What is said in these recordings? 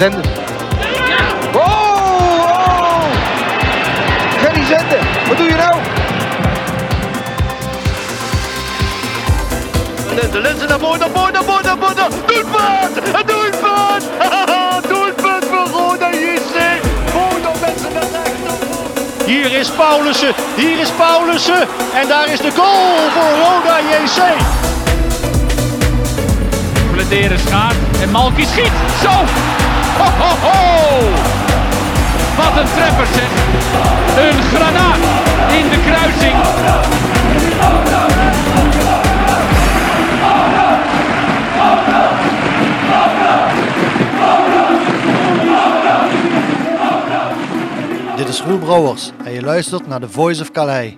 Zenden. Oh, oh! Gerry Zenden, wat doe je nou? De lenzen naar voren, naar voren, naar voren, naar voren. Doelpunt! Een doelpunt! doelpunt voor Roda JC. Roda mensen naar rechts. Hier is Paulussen, hier is Paulussen. En daar is de goal voor Roda JC. Bladeren schaart en Malky schiet. Zo! Ho, ho, ho! Wat een treffer zeg. Een granaat in de kruising. Dit is Roel Brouwers en je luistert naar The Voice of Calais.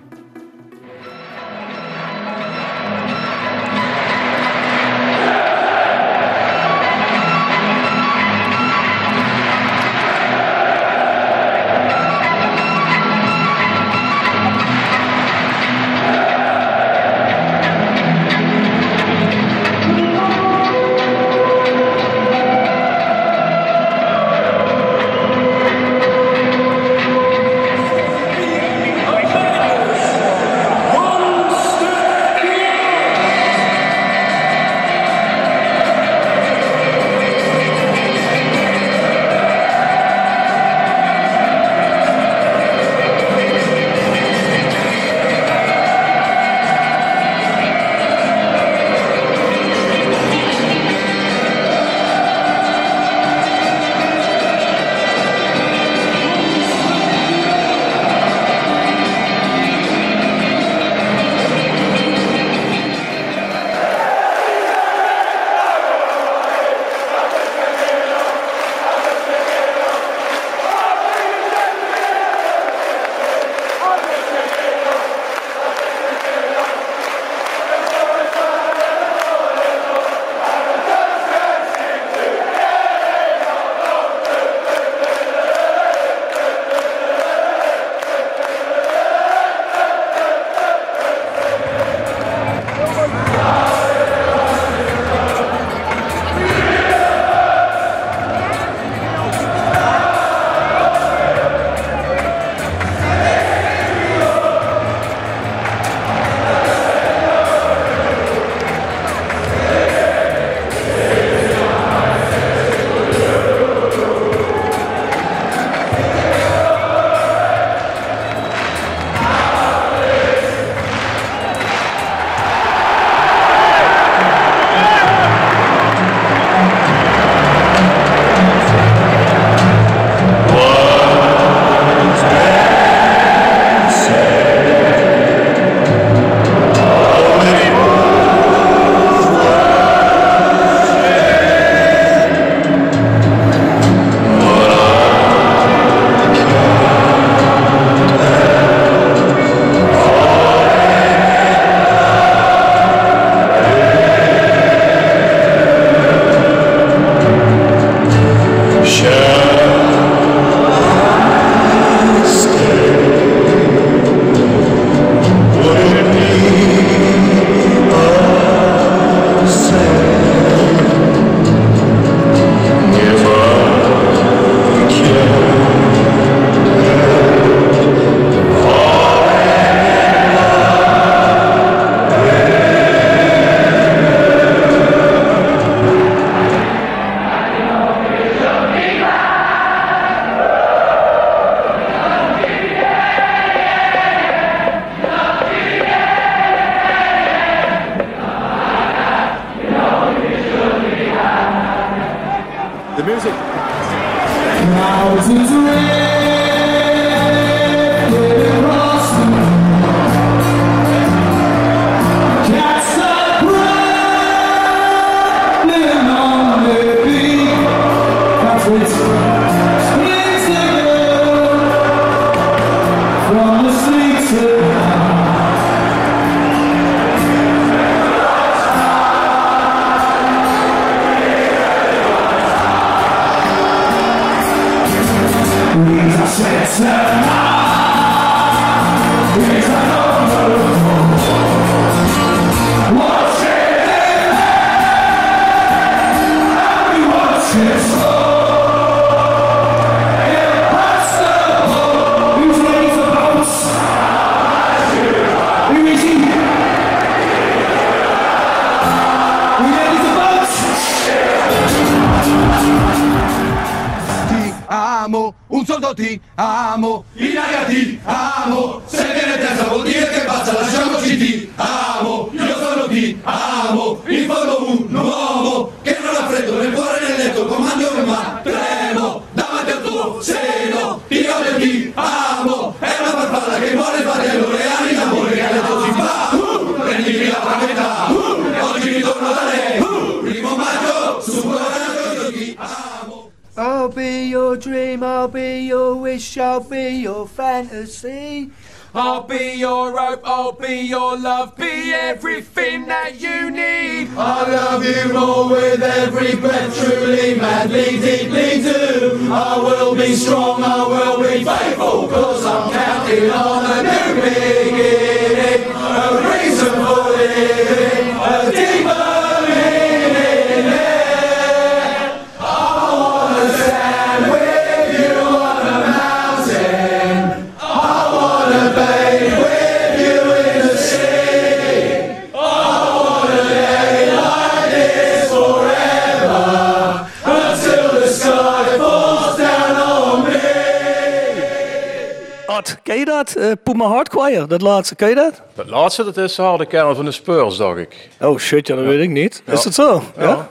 Je dat? Eh dat laatste, ken je dat? Dat laatste, dat is de harde kern van de Spurs, dacht ik. Oh shit, ja, dat weet ik niet. Is dat zo? Ja.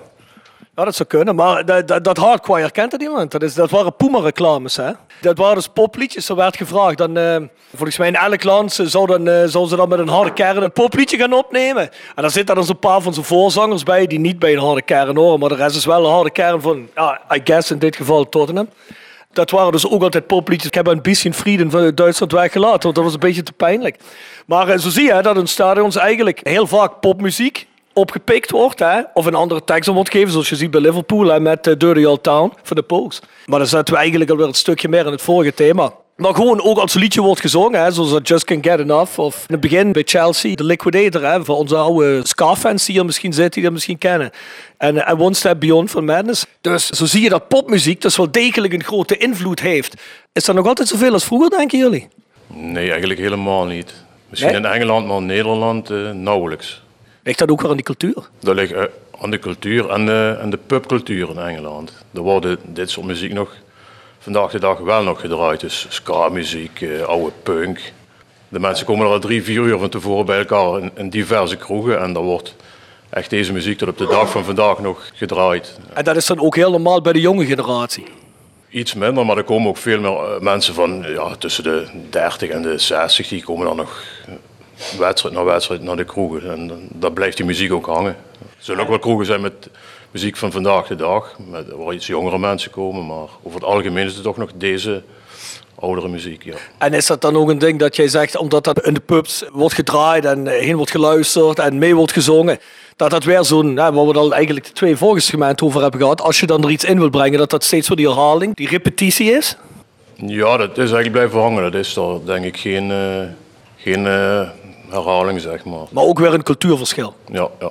ja. dat zou kunnen. Maar dat, dat, dat Hardquire kent dat iemand? Dat, is, dat waren Puma-reclames, hè? Dat waren dus popliedjes. Er werd gevraagd. Dan, eh, volgens mij in elk land zou, dan, eh, zou ze dan met een harde kern een popliedje gaan opnemen. En daar zitten dan zo'n paar van zijn voorzangers bij die niet bij een harde kern horen. Maar de rest is wel een harde kern van, ja, I guess in dit geval Tottenham. Dat waren dus ook altijd popliedjes. Ik heb een beetje Frieden van Duitsland weggelaten, want dat was een beetje te pijnlijk. Maar eh, zo zie je dat in stadions eigenlijk heel vaak popmuziek opgepikt wordt. Hè? Of een andere tekst om wordt gegeven, zoals je ziet bij Liverpool hè, met uh, Dirty Old Town van de Pogues. Maar dan zetten we eigenlijk alweer een stukje meer in het vorige thema. Maar gewoon ook als liedje wordt gezongen, hè, zoals Just Can't Get Enough. Of in het begin bij Chelsea, de Liquidator, hè, voor onze oude ska-fans die hier misschien zitten, die dat misschien kennen. En, en One Step Beyond van Madness. Dus zo zie je dat popmuziek dus wel degelijk een grote invloed heeft. Is dat nog altijd zoveel als vroeger, denken jullie? Nee, eigenlijk helemaal niet. Misschien Nee? in Engeland, maar in Nederland eh, nauwelijks. Ligt dat ook weer aan die cultuur? Dat ligt eh, aan de cultuur en de, en de pubcultuur in Engeland. Er worden dit soort muziek nog vandaag de dag wel nog gedraaid. Dus ska-muziek, eh, oude punk. De mensen komen er al drie, vier uur van tevoren bij elkaar in, in diverse kroegen. En daar wordt echt deze muziek tot op de dag van vandaag nog gedraaid. En dat is dan ook heel normaal bij de jonge generatie. Iets minder, maar er komen ook veel meer eh, mensen van ja, tussen de 30 en de 60. Die komen dan nog wedstrijd na wedstrijd naar de kroegen. En dan, daar blijft die muziek ook hangen. Er zullen ook wel kroegen zijn met muziek van vandaag de dag. Met, waar iets jongere mensen komen. Maar over het algemeen is het toch nog deze oudere muziek. Ja. En is dat dan ook een ding dat jij zegt, omdat dat in de pubs wordt gedraaid en heen wordt geluisterd en mee wordt gezongen, dat dat weer zo'n, waar we dan eigenlijk de twee vorige segmenten over hebben gehad, als je dan er iets in wil brengen, dat dat steeds weer die herhaling, die repetitie is? ja, dat is eigenlijk blijven hangen. Dat is er denk ik geen, eh, geen eh, herhaling, zeg maar. Maar ook weer een cultuurverschil. Ja, ja.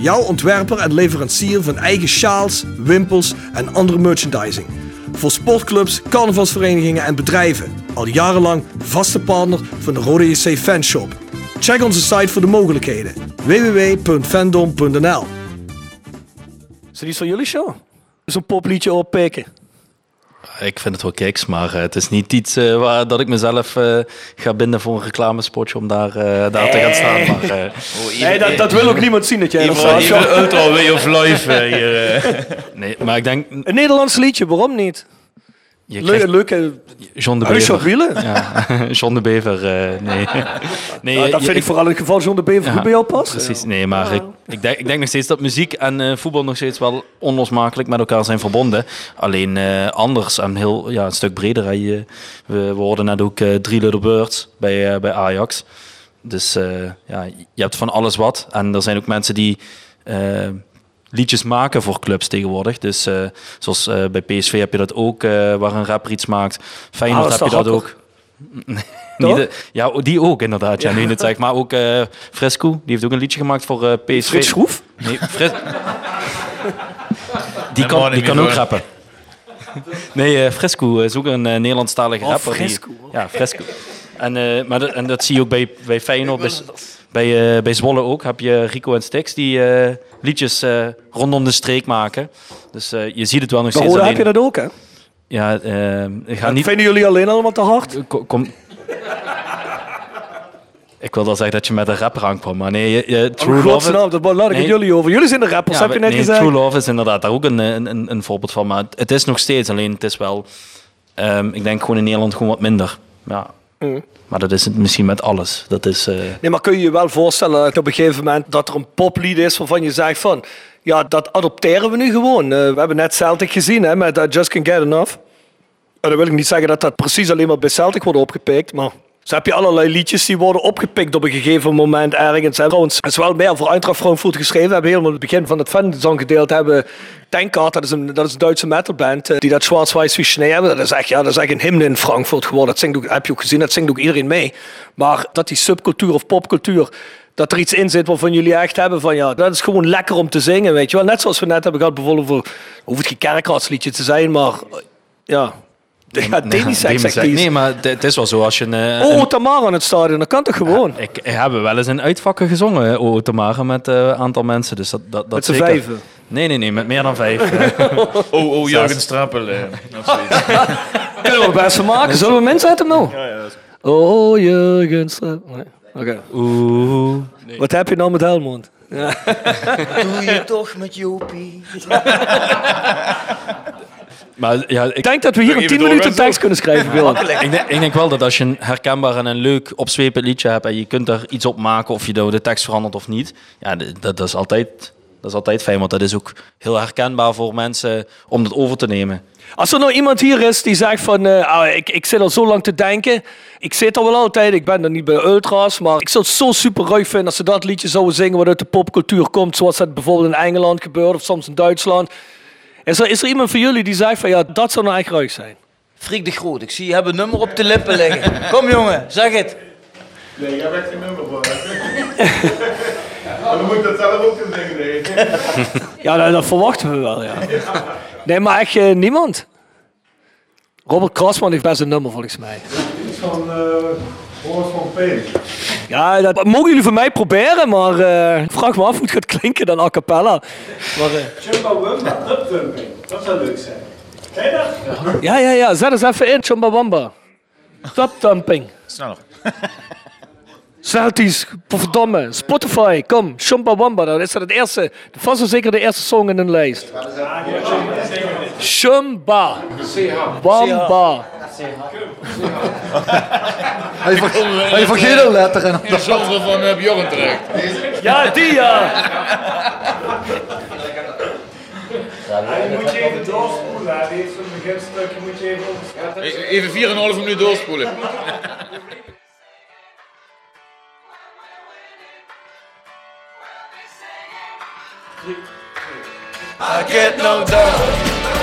Jouw ontwerper en leverancier van eigen sjaals, wimpels en andere merchandising. Voor sportclubs, carnavalsverenigingen en bedrijven. Al jarenlang vaste partner van de Rode JC Fanshop. Check onze site voor de mogelijkheden. www.fandom.nl Is dat iets van jullie show? Zo'n popliedje oppikken. Ik vind het wel kiks, maar eh, het is niet iets eh, waar dat ik mezelf eh, ga binden voor een reclamespotje om daar, eh, daar te gaan staan. Maar, eh, Nee, dat, dat wil ook niemand zien dat jij er staat. even ultra way of life hier. nee, maar ik denk, Een Nederlands liedje, waarom niet? Je Leuke, krijgt- leuke John de op Bever. wielen. Ja, John de Bever, eh, nee. nee Ja, dat je- vind ik vooral in het geval John de Bever Ja, goed bij jou past. Precies, nee, maar ik, ik, denk, ik denk nog steeds dat muziek en eh, voetbal nog steeds wel onlosmakelijk met elkaar zijn verbonden. Alleen eh, anders en heel, ja, een stuk breder. hè. Je- we, we hoorden net ook eh, Drie Little Birds bij, eh, bij Ajax. Dus eh, ja, je hebt van alles wat. En er zijn ook mensen die liedjes maken voor clubs tegenwoordig. Dus eh, zoals eh, bij PSV heb je dat ook, eh, waar een rapper iets maakt. Feyenoord Ah, heb je dat ook. De- ja, die ook inderdaad. Ja, nu je het zegt. Maar ook Fresco, die heeft ook een liedje gemaakt voor eh, PSV. Frits Schroef? Nee, Fres... die kan, die kan ook rappen. Nee, Fresco is ook een Nederlandstalige Oh, rapper. die- Fresco. ja, Fresco. En, eh, maar dat, en dat zie je ook bij, bij Feyenoord. Bij, bij, eh, bij Zwolle ook heb je Rico en Stix die eh, liedjes eh, rondom de streek maken. Dus je ziet het wel nog Bij steeds. Roda heb je alleen- dat ook, hè? Ja, ik ga niet... Vinden jullie alleen allemaal te hard? Kom, kom- Ik wil wel zeggen dat je met een rapper aankwam, maar nee, je, je, True Oh, Love... godsnaam, dat laat ik Nee. jullie over. Jullie zijn de rappers, Ja, heb je net nee, gezegd. True Love is inderdaad daar ook een, een, een, een voorbeeld van. Maar het is nog steeds, alleen het is wel... ehm, ik denk gewoon in Nederland gewoon wat minder. Ja. Maar dat is het misschien met alles. Dat is... eh, Nee, maar kun je je wel voorstellen dat op een gegeven moment dat er een poplied is waarvan je zegt van, ja, dat adopteren we nu gewoon. Eh, we hebben net Celtic gezien hè, met uh, Just Can't Get Enough. En dan wil ik niet zeggen dat dat precies alleen maar bij Celtic wordt opgepikt, maar zo heb je allerlei liedjes die worden opgepikt op een gegeven moment ergens. En trouwens, wel meer voor Eintracht Frankfurt geschreven. We hebben helemaal het begin van het fanzang gedeeld hebben. Tankard, dat is een, dat is een Duitse metalband eh, die dat Schwarz-Weiß wie Schnee hebben. Dat is echt, ja, dat is echt een hymne in Frankfurt geworden. Dat zingt ook, heb je ook gezien, dat zingt ook iedereen mee. Maar dat die subcultuur of popcultuur, dat er iets in zit waarvan jullie echt hebben van ja, dat is gewoon lekker om te zingen, weet je wel. Net zoals we net hebben gehad, bijvoorbeeld voor, hoeft het geen kerkraadsliedje te zijn, maar ja. Ja, Demi-sex. zegt hij. Nee, maar het- is wel zo als je een... eh, Oh, een- Tamara aan het stadion, dat kan toch gewoon? ik, ik heb wel eens in uitvakken gezongen, hè, O Tamara, met eh, een aantal mensen. Dus dat, dat, dat Met z'n vijven? Nee, nee, nee, met meer dan vijf. eh. Oh, oh. Jurgen Strappel. eh. Kunnen we best van maken. Zullen we mensen uit hem nou? Oh, Jurgen Straat. Nee. Oké. Oeh. Wat heb je nou met Helmond? Ja. Doe je toch met Jopie? Maar ja, ik denk dat we hier een 10 doorgaan minuten tekst kunnen schrijven, Willem. Ik denk, ik denk wel dat als je een herkenbaar en een leuk opzwepend liedje hebt en je kunt er iets op maken of je de tekst verandert of niet, ja, dat, dat, is altijd, dat is altijd fijn, want dat is ook heel herkenbaar voor mensen om dat over te nemen. Als er nou iemand hier is die zegt van, eh, ah, ik, ik zit al zo lang te denken. Ik zit al wel altijd, ik ben er niet bij Ultras, maar ik zou het zo super ruig vinden als ze dat liedje zouden zingen wat uit de popcultuur komt, zoals dat bijvoorbeeld in Engeland gebeurt of soms in Duitsland. Is er, is er iemand van jullie die zegt van, ja, dat zou nou echt ruig zijn? Freek de Groot, ik zie je hebben een nummer op de lippen liggen. Kom jongen, zeg het. Nee, ik heb echt geen nummer voor. Maar dan moet ik dat zelf ook kunnen nee. Ja, dat, dat verwachten we wel, ja. Nee, maar echt eh, niemand. Robert Krasman heeft best een nummer volgens mij. is van Boris van Peen. Ja, dat mogen jullie van mij proberen, maar eh, vraag me af hoe het gaat klinken dan a cappella. Maar, eh, Chumba Wumba, updumping. Dat zou leuk zijn. Ken je dat? ja, ja, ja, zet eens even in, Chumbawamba. Top-dumping. Sneller. Celtisch, verdomme. Spotify, kom, Chumbawamba. Dat is dat het eerste, vast en zeker de eerste song in hun lijst. Chumba. Wamba. Hij ver- hij vergeet een letter en In de zolder van uh, Bjorn terecht. Ja, die ja. Die moet je even doorspoelen. hè. Die heeft zo'n beginstukje, moet je even... Even 4,5 minuut doorspoelen. I get no doubt.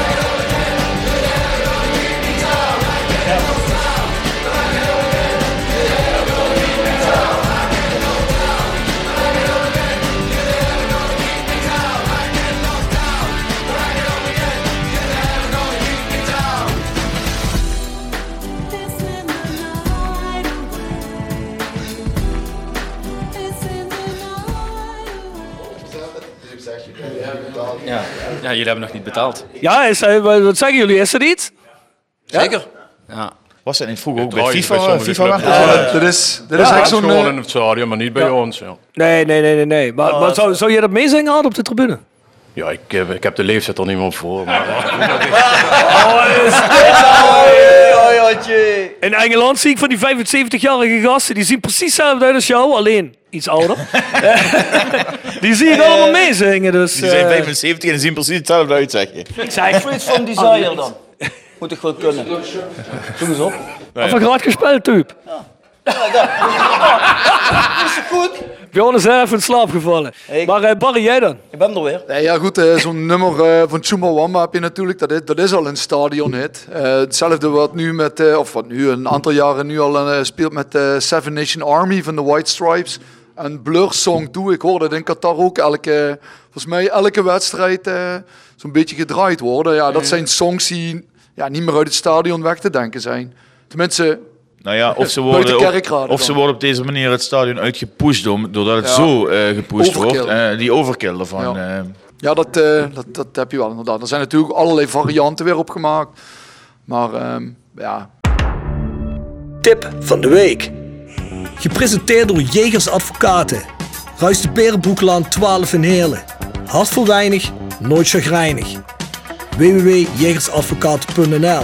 Ja, ja jullie hebben nog niet betaald. Ja, is, eh, wat zeggen jullie? Is er iets? Zeker. Ja. Was dat niet vroeger ook bij FIFA? bij FIFA werd Ja, dat, Dit is, dit Ja, is echt is zo'n... gewoon eh, in het stadion, maar niet bij ons. Ja. Nee, nee, nee, nee. nee. Maar, maar zou, zou je dat meezingen hadden op de tribune? Ja, ik, heb- ik heb de leeftijd er niet meer voor. Maar, In Engeland zie ik van die 75-jarige gasten, die zien precies hetzelfde uit als jou, alleen iets ouder. die zie ik allemaal meezingen. Dus, Die zijn eh, 75 en zien precies hetzelfde uit, zeg je. Ik zei Fruit from Desire dan. Moet ik wel kunnen. Zoek eens op. Of een graad gespeeld type. Is het goed? Bjorn is even in slaap gevallen. Maar eh, Barry, jij dan? Ik ben er weer. Nee, ja goed, eh, zo'n nummer eh, van Chumbawamba heb je natuurlijk, dat is, dat is al een stadionhit. Eh, hetzelfde wat nu met, eh, of wat nu een aantal jaren nu al eh, speelt met Seven Nation Army van de White Stripes. En Blur Song toe, ik hoorde het in Qatar ook elke, volgens mij elke wedstrijd eh, zo'n beetje gedraaid worden. Ja, dat zijn songs die ja, niet meer uit het stadion weg te denken zijn. Tenminste, Nou ja, of ze worden, op, of ze worden op deze manier het stadion uitgepusht om, doordat het Ja. zo eh, gepusht wordt. Eh, die overkill ervan. Ja. eh. Ja, dat, eh, dat, dat heb je wel inderdaad. Er zijn natuurlijk allerlei varianten weer opgemaakt. Maar ehm, ja, Tip van de week. Gepresenteerd door Jegers Advocaten. Ruist de Berenbroeklaan 12 in Heerlen. Hart voor weinig, nooit chagrijnig. www.jegersadvocaten.nl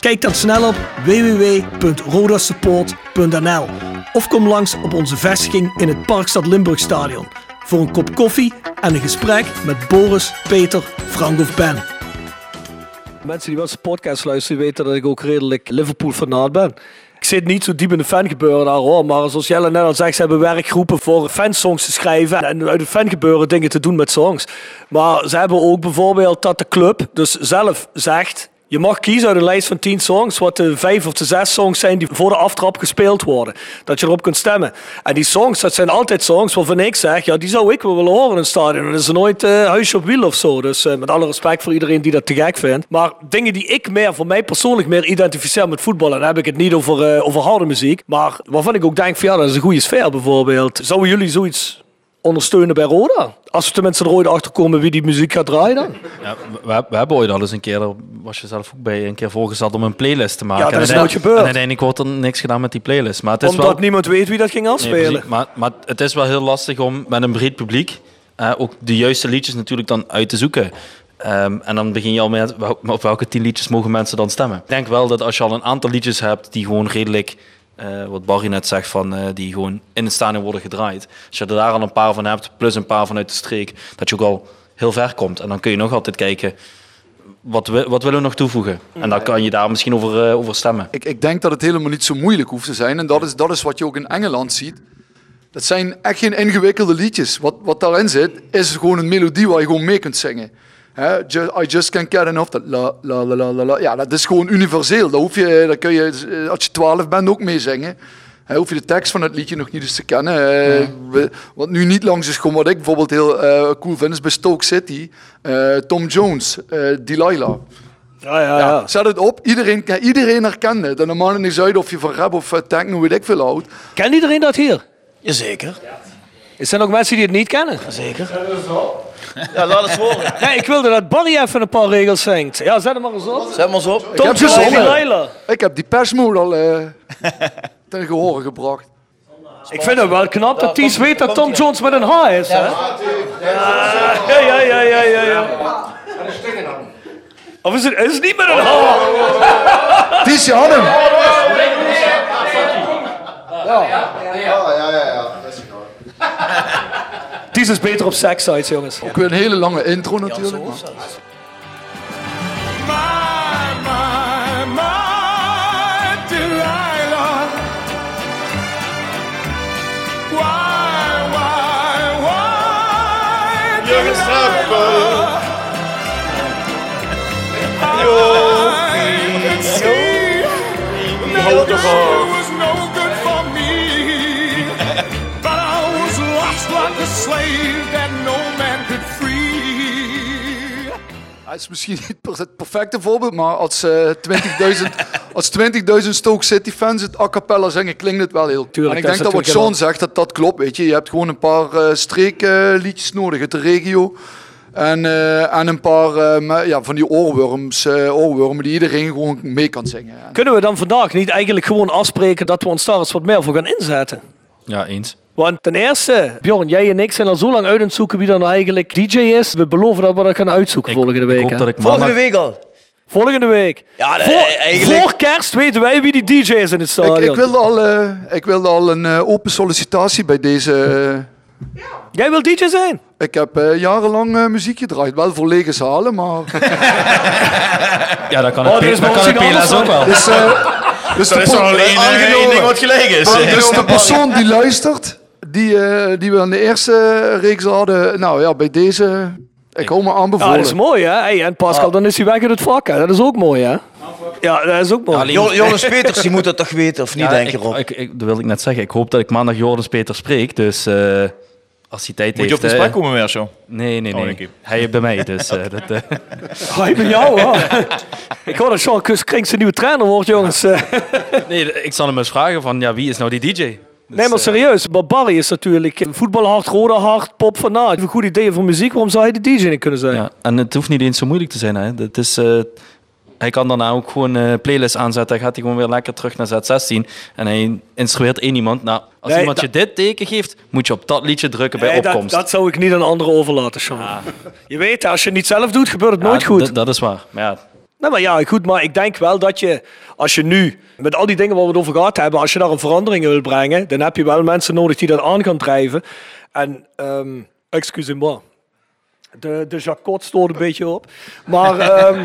Kijk dan snel op www.rodasupport.nl of kom langs op onze vestiging in het Parkstad Limburgstadion voor een kop koffie en een gesprek met Boris, Peter, Frank of Ben. Mensen die wel podcast luisteren weten dat ik ook redelijk Liverpool fanaat ben. Ik zit niet zo diep in de fangebeuren daar hoor, maar zoals Jelle net al zegt, ze hebben werkgroepen voor fansongs te schrijven en uit het fangebeuren dingen te doen met songs. Maar ze hebben ook bijvoorbeeld dat de club dus zelf zegt, je mag kiezen uit een lijst van 10 songs, wat de vijf of de zes songs zijn die voor de aftrap gespeeld worden. Dat je erop kunt stemmen. En die songs, dat zijn altijd songs waarvan ik zeg, ja, die zou ik wel willen horen in een stadion. Dat is nooit eh, huisje op wiel of zo. Dus eh, met alle respect voor iedereen die dat te gek vindt. Maar dingen die ik meer, voor mij persoonlijk meer identificeer met voetballen, dan heb ik het niet over, eh, over harde muziek. Maar waarvan ik ook denk, ja, dat is een goede sfeer bijvoorbeeld. Zouden jullie zoiets ondersteunen bij Roda? Als we tenminste er ooit achter komen wie die muziek gaat draaien dan? Ja, we, we hebben ooit al eens een keer, daar was je zelf ook bij, een keer voorgesteld om een playlist te maken. Ja, dat En is uiteindelijk- nooit gebeurd. En uiteindelijk wordt er niks gedaan met die playlist. Maar het is Omdat wel... niemand weet wie dat ging Nee, afspelen. precies. maar, maar het is wel heel lastig om met een breed publiek eh, ook de juiste liedjes natuurlijk dan uit te zoeken. Ehm, en dan begin je al met op welke tien liedjes mogen mensen dan stemmen. Ik denk wel dat als je al een aantal liedjes hebt die gewoon redelijk, eh, wat Barry net zegt, van, eh, die gewoon in het stadion worden gedraaid. Als je er daar al een paar van hebt, plus een paar vanuit de streek, dat je ook al heel ver komt. En dan kun je nog altijd kijken, wat, wi- wat willen we nog toevoegen? En dan kan je daar misschien over, eh, over stemmen. ik, ik denk dat het helemaal niet zo moeilijk hoeft te zijn. En dat is, dat is wat je ook in Engeland ziet. Dat zijn echt geen ingewikkelde liedjes. Wat, wat daarin zit, is gewoon een melodie waar je gewoon mee kunt zingen. I just can't get enough. Dat la, la, la, la, la. Ja, dat is gewoon universeel. Daar, hoef je, daar kun je, eh, als je 12 bent, ook mee zingen. Hè, hoef je de tekst van het liedje nog niet eens te kennen. Eh, we- wat nu niet langs is gewoon wat ik bijvoorbeeld heel eh, cool vind, is bij Stoke City. eh, Tom Jones, eh, Delilah. Ja, ja, ja. Zet het op. Iedereen, iedereen herkent het. En dan maakt het niet uit of je van rap of techno, weet ik veel houdt. Kent iedereen dat hier? Jazeker. Er zijn ook mensen die het niet kennen. Zeker. Ja, laat het horen. Nee, ik wilde dat Barry even een paar regels zingt. Ja, zet hem maar eens op. Zet maar eens op. Ik Tom heb Jones. Ik heb die persmoed al eh ten gehore gebracht. Ik vind het wel knap dat Ties weet dat Tom Jones met een H is. Hè? Ja, ja, ja, ja, ja, ja, ja. Of is het, is het niet met een H? Ties, je had hem. Ties is beter op sekssites, jongens. Ook weer een hele lange intro natuurlijk. Why, Het is misschien niet per- het perfecte voorbeeld, maar als eh 20.000 als 20.000 Stoke City fans het a cappella zingen, klinkt het wel heel. Tuurlijk, en ik denk dat wat Sean zegt, dat dat klopt. Weet je. je hebt gewoon een paar eh streekliedjes nodig uit de regio. En, eh, en een paar eh, ja, van die oorworms, eh, oorwormen die iedereen gewoon mee kan zingen. Kunnen we dan vandaag niet eigenlijk gewoon afspreken dat we ons daar eens wat meer voor gaan inzetten? Ja, eens. Want ten eerste, Bjorn, jij en ik zijn al zo lang uit aan het zoeken wie dan eigenlijk DJ is. We beloven dat we dat gaan uitzoeken volgende week. hoop hè? dat ik Volgende maandag- week al. Volgende week. Ja, voor, eigenlijk- voor kerst weten wij wie die DJ is in het Ik, stadion. ik, wilde al, eh, ik wilde al een eh, open sollicitatie bij deze. eh, Jij wil DJ zijn? ik heb jarenlang muziek gedraaid. Wel voor lege zalen, maar. Ja, dat kan Oh, het, P- is dat wel kan het PLS ook wel. Dus, eh, dus Dat is alleen één ding wat gelijk is. Dus de persoon die luistert, die, eh, die we in de eerste reeks hadden, nou ja, bij deze, ik hou me Ja, aanbevolen. dat is mooi hè. Hey, en Pascal, dan is hij weg uit het vak hè. Dat is ook mooi hè. Ja, dat is ook mooi. Alleen- Jo- Jonas Peters, die moet dat toch weten, of niet, Ja, denk ik, je, Rob? ik, ik, dat wilde ik net zeggen. Ik hoop dat ik maandag Joris Peter spreek. Dus eh, als hij tijd Moet je op heeft... gesprek eh, komen weer zo? Nee, nee, Oh, nee. Hij bij mij, dus dat... eh, Hij bij jou hoor. ik hoor dat Sean Kring zijn nieuwe trainer wordt jongens. Nee, ik zal hem eens vragen van, ja, wie is nou die DJ? Nee maar serieus. Maar Barry is natuurlijk voetbalhard, rode hart, pop van na. Een goed idee voor muziek. Waarom zou hij de DJ niet kunnen zijn? Ja, en het hoeft niet eens zo moeilijk te zijn. Hè. Het is, eh, hij kan daarna ook gewoon een playlist aanzetten. Dan gaat hij gewoon weer lekker terug naar Z16. En hij instrueert één iemand. Nou, als Nee, iemand dat- je dit teken geeft, moet je op dat liedje drukken bij Nee, dat, opkomst. dat zou ik niet aan anderen overlaten, Sean. Je weet, als je het niet zelf doet, gebeurt het Ja, nooit goed. Dat is waar. Maar ja, Nee, maar ja, goed, maar ik denk wel dat je, als je nu, met al die dingen waar we het over gehad hebben, als je daar een verandering in wil brengen, dan heb je wel mensen nodig die dat aan gaan drijven. En, ehm excusez-moi, de, de Jacot stoort een beetje op. Maar ehm,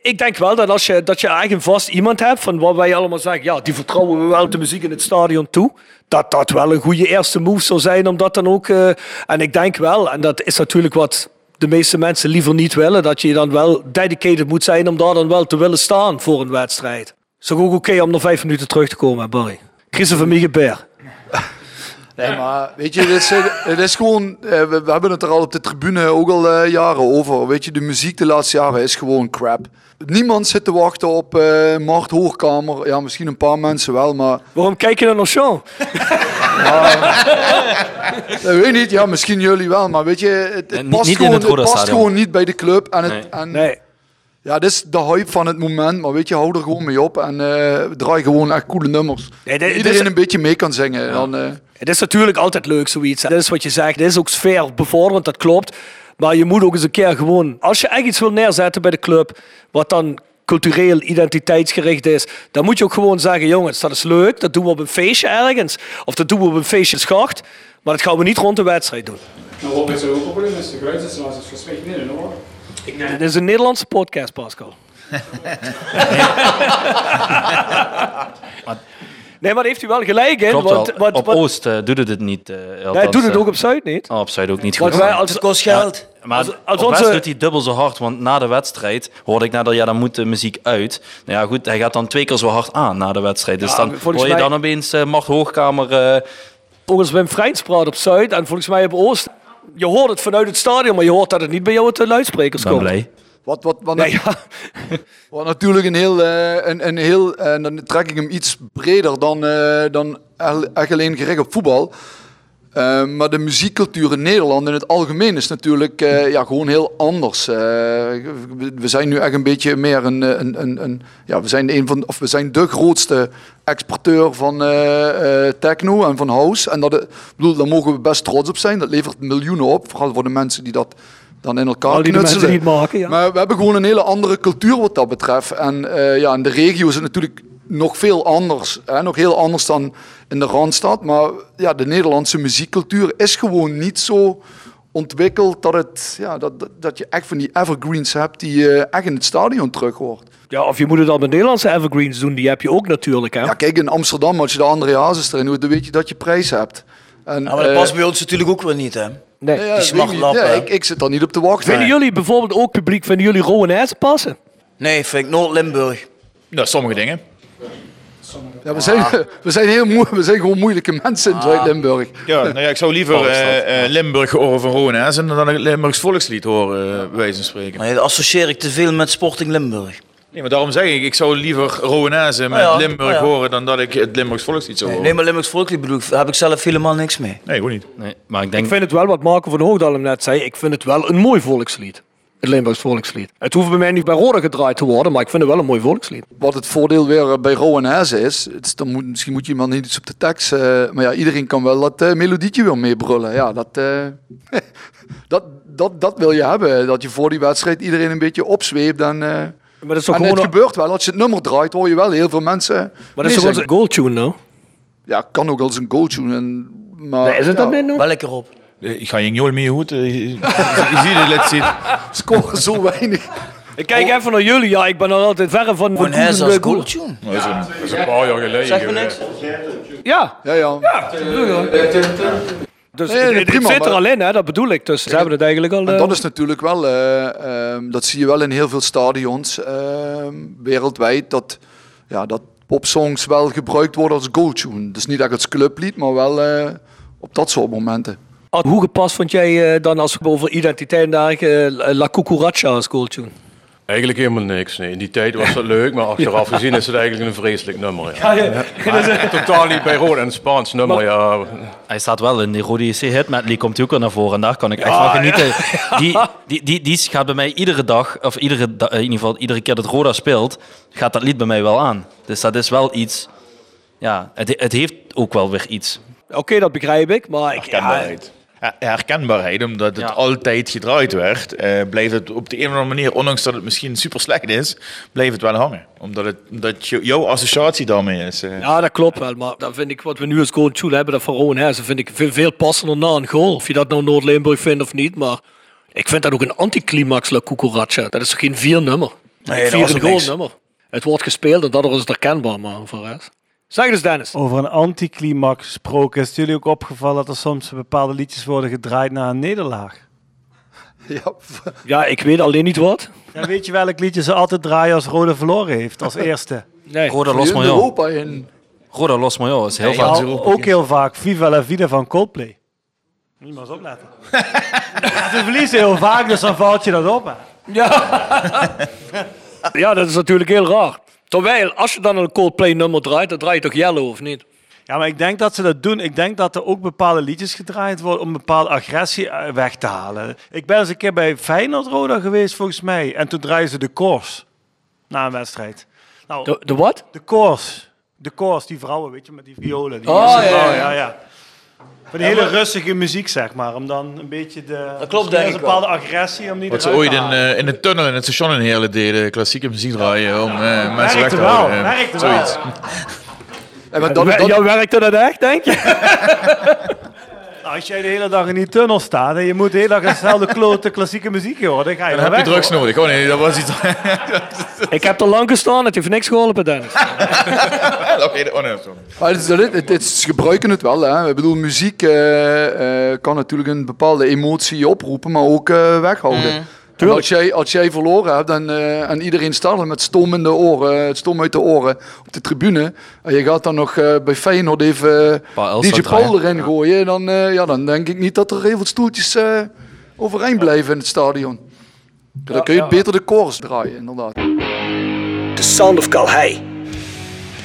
ik denk wel dat als je, dat je een vast iemand hebt van waar wij allemaal zeggen, ja, die vertrouwen we wel de muziek in het stadion toe. Dat dat wel een goede eerste move zou zijn om dat dan ook... eh, en ik denk wel, en dat is natuurlijk wat de meeste mensen liever niet willen, dat je dan wel dedicated moet zijn om daar dan wel te willen staan voor een wedstrijd. Is ook oké om nog vijf minuten terug te komen, Barry? Christopher Miegebeer. Nee, maar weet je, het is, het is gewoon, eh, we, we hebben het er al op de tribune ook al eh, jaren over. Weet je, de muziek de laatste jaren is gewoon crap. Niemand zit te wachten op eh Mart Hoogkamer. Ja, misschien een paar mensen wel, maar Waarom kijk je dan naar Sean? dat weet ik niet. Ja, misschien jullie wel, maar weet je, het, het past, niet in gewoon, het het past Roda-stadion. gewoon niet bij de club. En het, Nee. en, Nee. Ja, dit is de hype van het moment, maar weet je, hou er gewoon mee op en eh draai gewoon echt coole nummers. Nee, dit- dit Iedereen is- een beetje mee kan zingen. Dan, eh, Het is natuurlijk altijd leuk, zoiets. Dat is wat je zegt. Het is ook sfeer bevorderend, dat klopt. Maar je moet ook eens een keer gewoon... Als je echt iets wil neerzetten bij de club, wat dan cultureel identiteitsgericht is, dan moet je ook gewoon zeggen, jongens, dat is leuk. Dat doen we op een feestje ergens. Of dat doen we op een feestje in Schacht. Maar dat gaan we niet rond de wedstrijd doen. Nou, wat met zo'n probleem is, de geluidsinstallatie is verspreekt niet in hoor. Dit is een Nederlandse podcast, Pascal. nee, maar heeft u wel gelijk in. klopt want, wel. want- op Oost eh, doet het het niet. eh Nee, althans, doet het eh, ook op Zuid niet. Oh, op Zuid ook niet Want goed. wij als- Het kost geld. Maar als- als op onze- West doet hij dubbel zo hard, want na de wedstrijd hoorde ik nadat ja, dan moet de muziek uit. Nou ja, goed, hij gaat dan twee keer zo hard aan na de wedstrijd. Dus Ja, dan hoor je mij- dan opeens Mart Hoogkamer. eh, Volgens Wim Freins praat op Zuid en volgens mij op Oost. Je hoort het vanuit het stadion, maar je hoort dat het niet bij jou uit de luidsprekers ben komt. blij. Wat, wat, wat, Nee, ja. wat natuurlijk een heel, eh, een, een heel en dan trek ik hem iets breder dan, eh, dan echt alleen gericht op voetbal. Eh, maar de muziekcultuur in Nederland in het algemeen is natuurlijk eh, ja, gewoon heel anders. Eh, we, we zijn nu echt een beetje meer een, eh, een, een, een ja, we zijn een van, of we zijn de grootste exporteur van eh, eh, techno en van house. En dat, eh, bedoel, daar mogen we best trots op zijn. Dat levert miljoenen op, vooral voor de mensen die dat dan in elkaar Al die knutselen. maken, ja. Maar we hebben gewoon een hele andere cultuur wat dat betreft. En eh, ja, in de regio is het natuurlijk nog veel anders. Hè? Nog heel anders dan in de Randstad. Maar ja, de Nederlandse muziekcultuur is gewoon niet zo ontwikkeld dat, het, ja, dat, dat, je echt van die evergreens hebt die je echt in het stadion terug hoort. ja, of je moet het al met Nederlandse evergreens doen, die heb je ook natuurlijk. Hè? Ja, kijk, in Amsterdam, als je de André Hazes erin doet, dan weet je dat je prijs hebt. En, Ja, maar dat eh, past bij ons natuurlijk ook wel niet, hè? Nee. ja, die Ja, hè. ik, ik zit daar niet op te wachten. Vinden jullie bijvoorbeeld ook publiek, vinden jullie Rowan passen? Nee, vind ik Noord-Limburg. Nou, sommige dingen. Ja, we, zijn, we, zijn heel moe, we zijn gewoon moeilijke mensen in Zuid-Limburg. Ja, nou ja, ik zou liever eh, eh, Limburg horen van Ronezen dan een Limburgs volkslied horen, uh, wijze van spreken. Nee, dat associeer ik te veel met Sporting Limburg. Nee, maar daarom zeg ik, ik zou liever Rowenazen met Ah, ja, Limburg ah, ja. horen dan dat ik het Limburgs volkslied zou Nee, horen. maar Limburgs volkslied bedoel ik, daar heb ik zelf helemaal niks mee. Nee, gewoon niet. Nee, maar ik denk... Ik vind het wel wat Marco van Hoogdalem net zei. Ik vind het wel een mooi volkslied. Het Limburgs volkslied. Het hoeft bij mij niet bij Roda gedraaid te worden, maar ik vind het wel een mooi volkslied. Wat het voordeel weer eh, bij Rowan Hezen is, het is dan moet, misschien moet je iemand niet iets op de tekst, eh, maar ja, iedereen kan wel dat eh, melodietje weer meebrullen. Ja, dat, eh, dat, dat, dat wil je hebben, dat je voor die wedstrijd iedereen een beetje opzweept. En, eh, Maar dat is toch en gewoon het een- gebeurt wel, als je het nummer draait, hoor je wel heel veel mensen Maar dat is toch zeggen. onze goaltune nou? Ja, kan ook als een goaltune. En, maar, Nee, is het ja, dat net nog? Wel lekker op. Eh, Ik ga je niet meer goed. eh, Je, ziet het, let's zien. Scoren zo weinig. Ik kijk even naar jullie. Ja, ik ben er altijd verre van. Van als goal- goaltune. Dat is een, Dat is een paar jaar geleden. Zeg me niks. Ja, Ja, ja. Dus Nee, het, prima, zit er maar- al in, hè, dat bedoel ik. Dus ze hebben het eigenlijk al... En eh, dat is natuurlijk wel, eh, ehm, dat zie je wel in heel veel stadions ehm, wereldwijd, dat, ja, dat popsongs wel gebruikt worden als goaltune. Dus niet echt als clublied, maar wel eh, op dat soort momenten. Ad, Hoe gepast vond jij dan als we over identiteit en dergelijke eh, La Cucaracha als goaltune? Eigenlijk helemaal niks. Nee. In die tijd was dat leuk, maar achteraf gezien is het eigenlijk een vreselijk nummer. Ja. Maar Totaal niet bij Rood en een Spaans nummer. ja. Hij staat wel in die Rode JC Hit Medley, komt hij ook al naar voren. En daar kan ik echt Ja, van genieten. Die, die, die, die gaat bij mij iedere dag, of iedere, da- in ieder geval iedere keer dat Roda speelt, gaat dat lied bij mij wel aan. Dus dat is wel iets, ja, het, het heeft ook wel weer iets. Oké, dat begrijp ik, maar ik... Ja. Ja, herkenbaarheid, omdat het altijd gedraaid werd, eh, blijft het op de een of andere manier, ondanks dat het misschien super slecht is, blijft het wel hangen. Omdat, het, omdat je- jouw associatie daarmee is. eh. ja, dat klopt wel. Maar dan vind ik wat we nu als goaltune hebben, dat van Rowan vind ik veel, veel passender na een goal. Of je dat nou Noord-Limburg vindt of niet, maar... Ik vind dat ook een anticlimax, La Cucaracha. Dat is toch geen vier nummer? Nee, dat vier een goal nummer. Het wordt gespeeld en daardoor is het herkenbaar, maar voor rest... Zeg eens Dennis. Over een anticlimax gesproken, is het jullie ook opgevallen dat er soms bepaalde liedjes worden gedraaid na een nederlaag? Ja, Ja, ik weet alleen niet wat. Ja, weet je welk liedje ze altijd draaien als Rode verloren heeft, als eerste? Nee. Roda Los Major. In. Roda Los Major is heel Ja, vaak. ook heel vaak Viva la Vida van Coldplay. Moet je maar eens opletten. Ja, Ze verliezen heel vaak, dus dan valt je dat op. Hè. Ja, dat is natuurlijk heel raar. Terwijl, als je dan een Coldplay nummer draait, dan draai je toch Yellow, of niet? Ja, maar ik denk dat ze dat doen. Ik denk dat er ook bepaalde liedjes gedraaid worden om bepaalde agressie eh, weg te halen. Ik ben eens een keer bij Feyenoord Roda geweest, volgens mij. En toen draaiden ze de koors na een wedstrijd. Nou, De, de wat? de koors. De koors, die vrouwen, weet je, met die violen. Die Oh, Ierse ja, vrouwen, ja. ja, ja. Van die hele rustige muziek, zeg maar. Om dan een beetje de... Dat klopt, denk een ik bepaalde agressie, om die Wat ze ooit in, eh, in de tunnel in het station in Heerlen deden, klassieke muziek draaien om eh, mensen weg te Werkte wel, houden. eh, werkte wel. zoiets. Dat, is- dat, Jou werkte dat echt, denk je? Als jij de hele dag in die tunnel staat en je moet de hele dag dezelfde klote klassieke muziek horen, dan ga je Dan heb je drugs hoor. nodig. Oh nee, dat was iets. Ik heb er lang gestaan, het heeft niks geholpen, Dennis. Oké, oh nee, sorry. Maar het is, dat het, het is- gebruiken het wel. Hè. Ik bedoel, muziek eh, eh, kan natuurlijk een bepaalde emotie oproepen, maar ook eh, weghouden. Als, jij, als jij verloren hebt en, eh, en iedereen staat er met stom in de oren, het stom uit de oren op de tribune, en je gaat dan nog eh, bij Feyenoord even eh, DJ. Paul erin gooien, dan, eh, ja, dan denk ik niet dat er heel veel stoeltjes eh, overeind blijven in het stadion. Dan kun je beter de chorus draaien, inderdaad. The Sound of Calhei.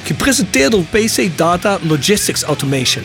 Gepresenteerd door PC Data Logistics Automation.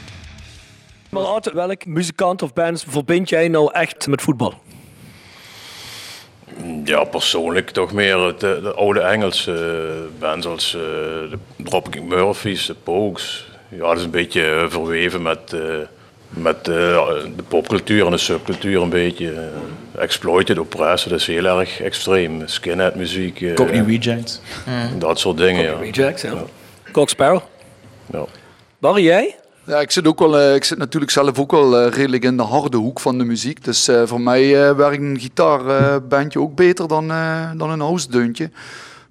Maar altijd welk muzikant of band verbind jij nou echt met voetbal? Ja, persoonlijk toch meer het, eh, de, oude Engelse eh, bands als eh, de Dropkick Murphys, de Pogues. Ja, dat is een beetje verweven met, eh, met eh, de popcultuur en de subcultuur een beetje. exploited, oppressen, dat is heel erg extreem. Skinhead muziek. Cockney Rejects. Dat soort dingen, ja. Rejects, ja. Cock Sparrow. Ja. Barry, jij? Ja, ik zit, ook wel, eh, ik zit natuurlijk zelf ook wel eh, redelijk in de harde hoek van de muziek. Dus eh, voor mij eh, werkt een gitaarbandje ook beter dan, eh, dan een house deuntje.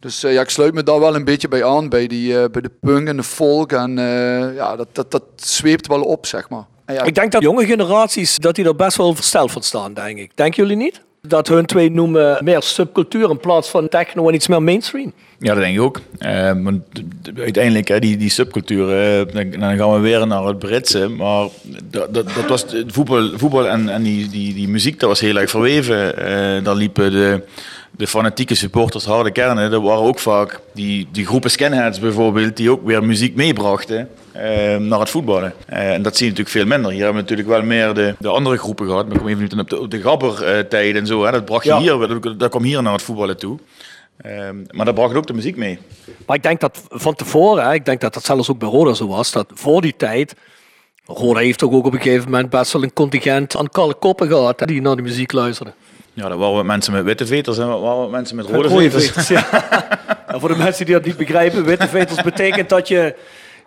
Dus eh, ja, ik sluit me daar wel een beetje bij aan, bij, die, eh, bij de punk en de folk. En eh, ja, dat, dat, dat zweept wel op, zeg maar. En ja, Ik denk dat jonge generaties dat die er best wel versteld van staan, denk ik. Denken jullie niet? Dat hun twee noemen meer subcultuur in plaats van techno en iets meer mainstream. Ja, dat denk ik ook. Eh, maar d- d- uiteindelijk, hè, die, die subcultuur, eh, dan, dan gaan we weer naar het Britse. Maar dat, dat, dat was het voetbal, voetbal en, en die, die, die muziek, dat was heel erg verweven. Eh dan liepen de, de fanatieke supporters, harde kernen, dat waren ook vaak die, die groepen skinheads bijvoorbeeld, die ook weer muziek meebrachten eh, naar het voetballen. Eh, en dat zie je natuurlijk veel minder. Hier hebben we natuurlijk wel meer de, de andere groepen gehad. Maar ik kom even op de, op de gabber-tijd en zo. Hè. Dat bracht je Ja. hier, dat, dat kwam hier naar het voetballen toe. Ehm, maar dat bracht ook de muziek mee. Maar ik denk dat van tevoren, hè, ik denk dat dat zelfs ook bij Roda zo was, dat voor die tijd, Roda heeft toch ook op een gegeven moment best wel een contingent aan kalle koppen gehad hè, die naar de muziek luisterden. Ja, dat waren wat mensen met witte veters en wat waren wat mensen met rode, Rode veters. veters, ja. En voor de mensen die dat niet begrijpen, witte veters betekent dat je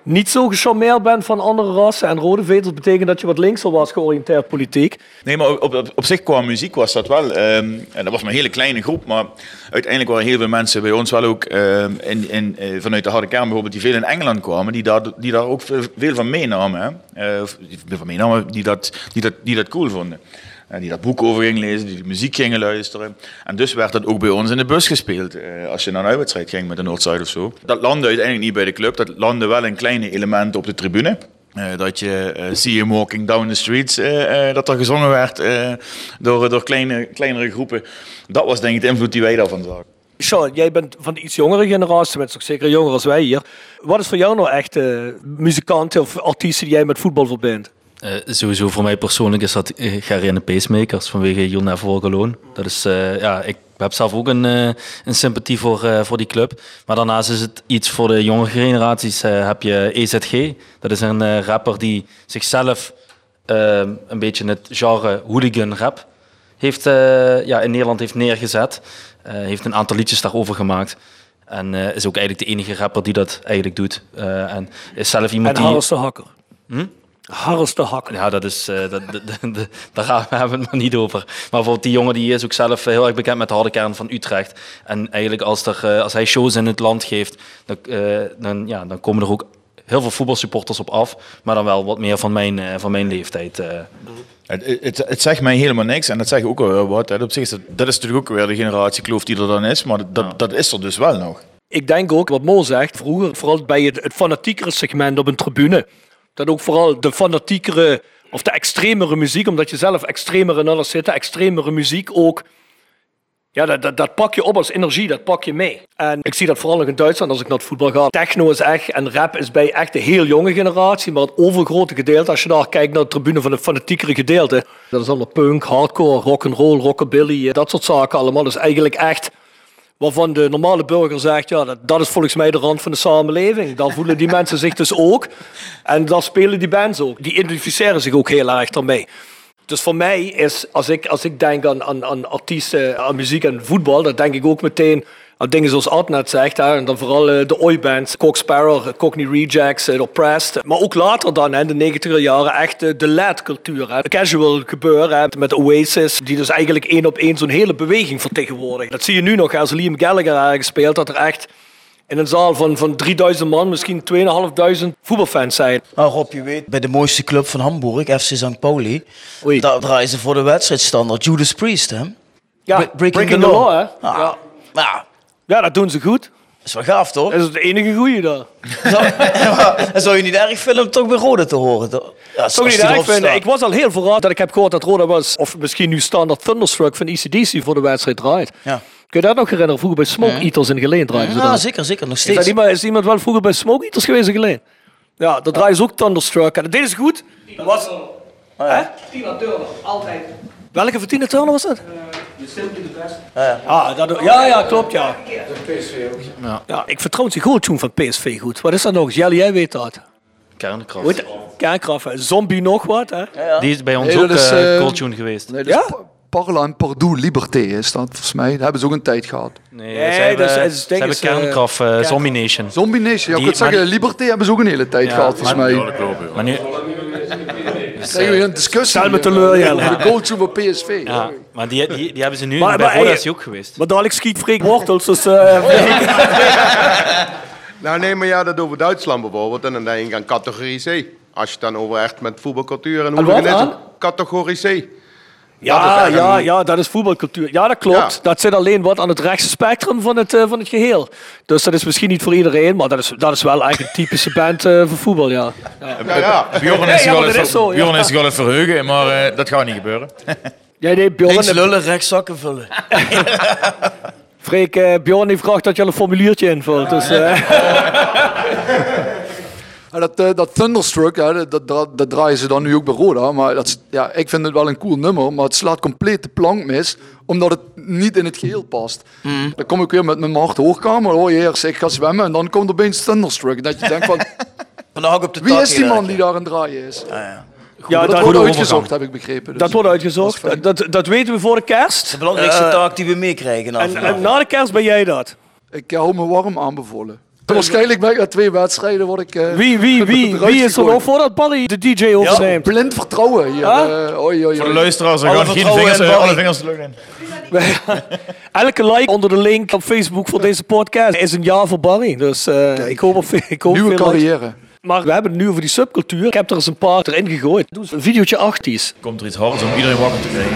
niet zo gecharmeerd bent van andere rassen. En rode veters betekent dat je wat linkser was georiënteerd politiek. Nee, maar op, op, zich qua muziek was dat wel. ehm, en dat was maar een hele kleine groep. Maar uiteindelijk waren heel veel mensen bij ons wel ook ehm, in, in, eh, vanuit de harde kern bijvoorbeeld, die veel in Engeland kwamen, die daar, die daar ook veel, van meenamen. Hè? Eh, van meenamen, die dat, die dat, die dat cool vonden. Eh, die dat boek over gingen lezen, die de muziek gingen luisteren. En dus werd dat ook bij ons in de bus gespeeld. eh, als je naar een uitwedstrijd ging met de Noordzijde of zo. Dat landde uiteindelijk niet bij de club. Dat landde wel in kleine elementen op de tribune. Eh, dat je eh See him walking down the streets, eh, dat er gezongen werd door, door kleine, kleinere groepen. Dat was denk ik de invloed die wij daarvan zagen. Sean, jij bent van de iets jongere generatie, bent ook zeker jonger als wij hier. Wat is voor jou nou echt muzikanten of artiesten die jij met voetbal verbindt? Eh, sowieso voor mij persoonlijk is dat uh, Gary en de Pacemakers vanwege Walk Alone. Dat is, uh, ja, ik heb zelf ook een, een sympathie voor, voor die club. Maar daarnaast is het iets voor de jongere generaties. heb je EZG, dat is een rapper die zichzelf een beetje het genre hooligan rap heeft, ja, in Nederland heeft neergezet. heeft een aantal liedjes daarover gemaakt. En is ook eigenlijk de enige rapper die dat eigenlijk doet. en is zelf iemand en die... de Hakker. Hm? Harris te hakken. Ja, dat is, uh, dat, daar hebben we het maar niet over. Maar bijvoorbeeld die jongen die is ook zelf heel erg bekend met de harde kern van Utrecht. En eigenlijk als, er, uh, als hij shows in het land geeft, dan, uh, dan, ja, dan komen er ook heel veel voetbalsupporters op af. Maar dan wel wat meer van mijn, van mijn leeftijd. Het, het, het, zegt mij helemaal niks en dat zegt ook wel wat. Hè. Op zich is dat, dat is natuurlijk ook weer de generatiekloof die er dan is. Maar dat, ja. dat is er dus wel nog. Ik denk ook, wat Mo zegt, vroeger vooral bij het, het fanatiekere segment op een tribune dat ook vooral de fanatiekere of de extremere muziek, omdat je zelf extremer in alles zit, extremere muziek ook. Ja, dat, dat, dat, pak je op als energie, dat pak je mee. En ik zie dat vooral nog in Duitsland als ik naar het voetbal ga. Techno is echt en rap is bij echt de heel jonge generatie, maar het overgrote gedeelte, als je daar kijkt naar de tribune van het fanatiekere gedeelte, dat is allemaal punk, hardcore, rock and roll, rockabilly, dat soort zaken allemaal. Is eigenlijk echt waarvan de normale burger zegt, ja, dat, dat is volgens mij de rand van de samenleving. Daar voelen die mensen zich dus ook. En daar spelen die bands ook. Die identificeren zich ook heel erg daarmee. Dus voor mij is, als ik, als ik denk aan, aan, aan artiesten, aan muziek en voetbal, dan denk ik ook meteen dingen zoals Ad net zegt. Hè, en dan vooral uh, de oi-bands, Cock Sparrow, Cockney Rejects, uh, Oppressed. Maar ook later dan, in de negentiger jaren, echt uh, de LED-cultuur. Casual gebeuren hè, met Oasis, die dus eigenlijk één op één zo'n hele beweging vertegenwoordigt. Dat zie je nu nog, als Liam Gallagher ergens speelt, dat er echt in een zaal van, van 3000 man misschien 2500 voetbalfans zijn. Nou Rob, je weet, bij de mooiste club van Hamburg, FC St. Pauli, Oei. daar draaien ze voor de wedstrijdstandaard Judas Priest, hè? Ja, Breaking, Breaking the, the, Law, hè? Ah. Ja. Ja. Ja, dat doen ze goed. Dat is wel gaaf, toch? Dat is het enige goede daar. En zou je niet erg vinden om toch bij Roda te horen? Ja, toch niet erg vinden. Ik was al heel verraad dat ik heb gehoord dat Roda was, of misschien nu standaard Thunderstruck van ECDC voor de wedstrijd draait. Ja. Kun je dat nog herinneren? Vroeger bij Smoke Eaters in Geleen draaiden ja, zeker, zeker. Nog steeds. Is, iemand, is iemand wel vroeger bij Smoke Eaters geweest in Geleen? Ja, dat draaien ze ook Thunderstruck. En dat deden ze goed. Dat was... Ja. Tina Turner, altijd. Welke van Tina Turner was dat? De Simply the Best. Ja, ah, dat, ja, ja, klopt, ja. De PSV ook. Ja. ja. Ik vertrouw die goaltune van PSV goed. Wat is dat nog? Jelly, jij weet dat. Kernkracht. Kernkraft, zombie nog wat, hè? Ja, ja. Die is bij ons nee, ook is, uh, goaltune geweest. Nee, ja? Parla en Pardoux Liberté is dat volgens mij. Dat hebben ze ook een tijd gehad. Nee, nee ze hebben, dat is, ze hebben Kernkraft, uh, Zombie Nation. Zombie Nation, ja, ik kan zeggen, Liberté hebben ze ook een hele tijd ja, gehad volgens mij. Ja, klopt, maar nu, Dus, Krijgen we eh, een discussie. Stel me teleur, Jelle. De go-to van PSV. Ja, maar die, die, die hebben ze nu. Maar- bij maar, Roda is ook geweest. Maar dadelijk schiet Freek wortels, dus... eh, Nou nee, maar ja, dat over Duitsland bijvoorbeeld. En dan denk ik aan categorie C. Als je het dan over echt met voetbalcultuur en wat hooliganisme... aan? Categorie C. Ja, Dat ja, ja, dat is voetbalcultuur. Ja, dat klopt. Ja. Dat zit alleen wat aan het rechtse spectrum van het, eh, van het geheel. Dus dat is misschien niet voor iedereen, maar dat is, dat is wel eigenlijk een typische band eh, voor voetbal, ja. ja. Ja, ja. Bjorn is zich het dat is ver- zo, ja. Bjorn is zich al het verheugen, maar eh, dat gaat niet gebeuren. Ja, nee, Bjorn, Links lullen, rechts zakken vullen. Freek, Bjorn heeft gevraagd dat je al een formuliertje invult. Dus, eh, Ja, dat, eh, dat Thunderstruck, ja, dat, dat, dat, draaien ze dan nu ook bij Roda. Maar dat, is- ja, ik vind het wel een cool nummer, maar het slaat compleet de plank mis. Omdat het niet in het geheel past. Dan kom ik weer met mijn hart hoogkamer. Oh eerst, ik ga zwemmen. En dan komt er opeens Thunderstruck. Dat je denkt van, op de wie is die man die daar aan het draaien is? ja, dat, dat, wordt uitgezocht, heb ik begrepen. Dus. dat wordt uitgezocht. Dat, dat, weten we voor de kerst. De belangrijkste Eh, taak die we meekrijgen. en, en na de kerst ben jij dat. Ik hou me warm aanbevolen. Waarschijnlijk ben ik na twee wedstrijden word ik... eh, Wie, wie, wie, wie is er nog voordat Barry de DJ overneemt? Blind vertrouwen hier. Huh? eh, oei, oei, Voor de luisteraars, er Alle gaan geen vingers, in alle vingers de lucht in. Elke like onder de link op Facebook voor deze podcast is een ja voor Barry. Dus eh, ik hoop op ik hoop Nieuwe veel likes. carrière. Maar we hebben het nu over die subcultuur. Ik heb er eens een paar erin gegooid. Doe eens een videootje 80's. Komt er iets harders om iedereen wakker te krijgen.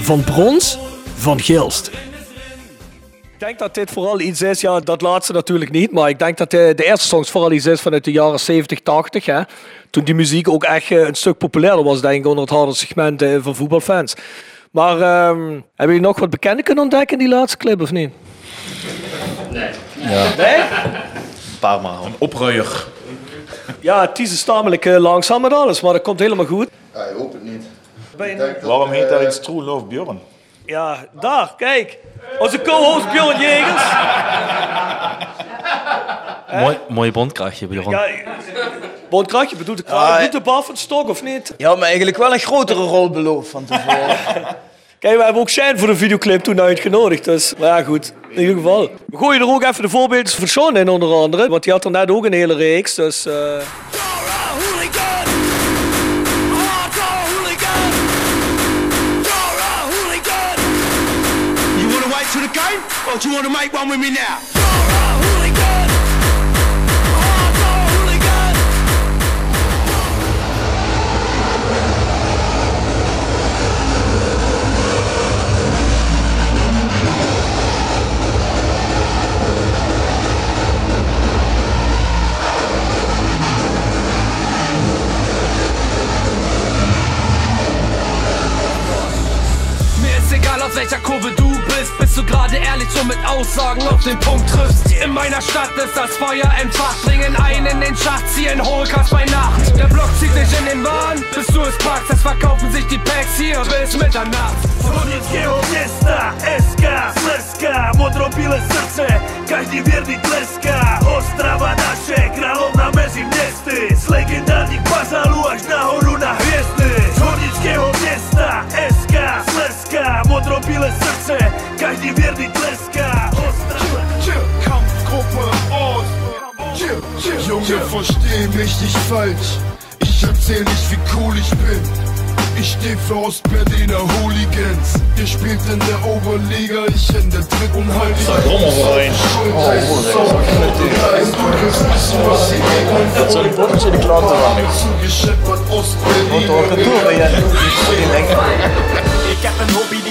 Van brons, van Gilst. Ik denk dat dit vooral iets is, ja, dat laatste natuurlijk niet, maar ik denk dat de, de eerste songs vooral iets is vanuit de jaren 70, 80. Hè, toen die muziek ook echt eh, een stuk populairder was, denk ik, onder het harde segment eh, van voetbalfans. Maar ehm, hebben jullie nog wat bekenden kunnen ontdekken in die laatste clip, of niet? Ja. Nee? Een paar maal. Een opruier. Ja, het is stamelijk uh, langzaam met alles, maar dat komt helemaal goed. Ja, ik hoop het niet. Waarom heet dat iets True Love Bjorn? Ja, daar, kijk. Onze co-host Bjorn Jegers. Mooi, mooi bondkraagje, Bjorn. Ja, Bondkrachtje bedoelt de, kraag, Ah, doet de bal van stok of niet? Je had me eigenlijk wel een grotere rol beloofd van tevoren. Kijk, we hebben ook Shane voor de videoclip toen uitgenodigd. Dus, maar ja, goed. In ieder geval. We gooien er ook even de voorbeelden van Sean in, onder andere. Want die had er net ook een hele reeks. Dus, eh, the game? Or do you wanna make one with me now? Aus welcher Kurve du bist. bist, du gerade ehrlich und mit Aussagen auf den Punkt triffst. In meiner Stadt ist das Feuer entfacht, bringen ein in den Schacht, ziehen Hohlkast bei Nacht. Der Block zieht dich in den Wahn, bis du es packst, es verkaufen sich die Packs hier bis Mitternacht. Chodnickiego miasta, SK, Sleska srce, naše, kráľovna medzi miesty Z legendárnych bazálu až nahoru na hviezdy Modro-bile srce, každý vierny tleská Ostrava Kampfgruppe Ost. Junge, versteh mich nicht falsch. Ich erzähl nicht, wie cool ich bin. Ich steh für Ostberliner Hooligans. Ihr spielt in der Oberliga, ich in der dritten Halbzeit. Sag mal rein. De klanten van Zugescheppert Ostberlin. Ik heb een hobby